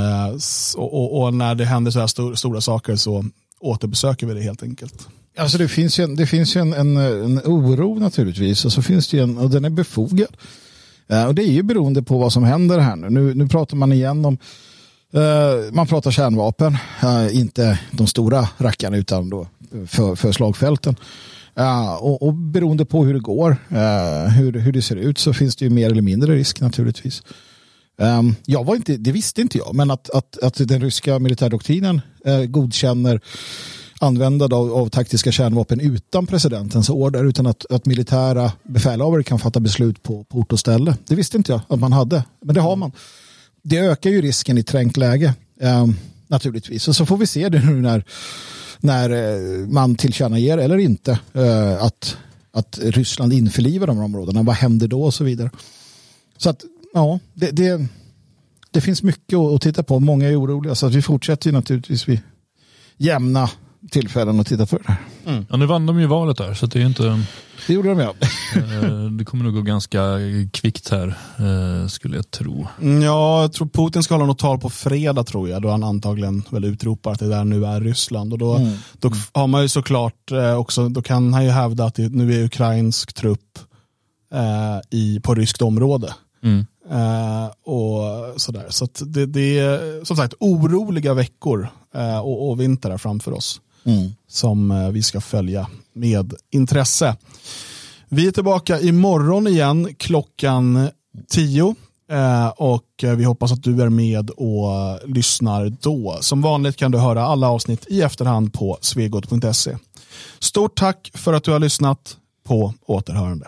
A: och, och, när det händer så här stor, stora saker så återbesöker vi det helt enkelt.
B: Alltså det finns ju, en, det finns en, en, en oro naturligtvis och så finns det en, och den är befogad. Uh, och det är ju beroende på vad som händer här nu. Nu, nu pratar man igen om uh, man pratar kärnvapen, uh, inte de stora rackarna utan då för, för slagfälten. Eh, och, och beroende på hur det går, hur, hur det ser ut så finns det ju mer eller mindre risk naturligtvis. Um, jag var inte, det visste inte jag, men att, att, att den ryska militärdoktrinen godkänner användande av, av, taktiska kärnvapen utan presidentens order utan att, att militära befälhavare kan fatta beslut på, på ort och ställe. Det visste inte jag att man hade, men det har man. Det ökar ju risken i trängt läge eh, naturligtvis och så får vi se det nu när, när eh, man tillkännager eller inte eh, att, att Ryssland införlivar de områdena. Vad händer då och så vidare. Så att ja, det, det, det finns mycket att titta på. Många är oroliga så att vi fortsätter naturligtvis vid jämna tillfällen att titta på det här.
C: Mm. Ja, nu vann de ju valet där så det är inte...
B: Det gjorde de ja.
C: Eh, det kommer nog gå ganska kvickt här eh, skulle jag tro.
A: Mm, ja, jag tror Putin ska hålla något tal på fredag tror jag då han antagligen väl utropar att det där nu är Ryssland och då, mm. då har man ju såklart eh, också, då kan han ju hävda att det nu är ukrainsk trupp eh, i, på ryskt område. Mm. Uh, och sådär. Så det, det, är som sagt oroliga veckor uh, och, och vintrar framför oss mm. som eh, vi ska följa med intresse. Vi är tillbaka imorgon igen klockan 10 eh, och eh, vi hoppas att du är med och lyssnar då. Som vanligt kan du höra alla avsnitt i efterhand på svegot.se. Stort tack för att du har lyssnat på återhörande.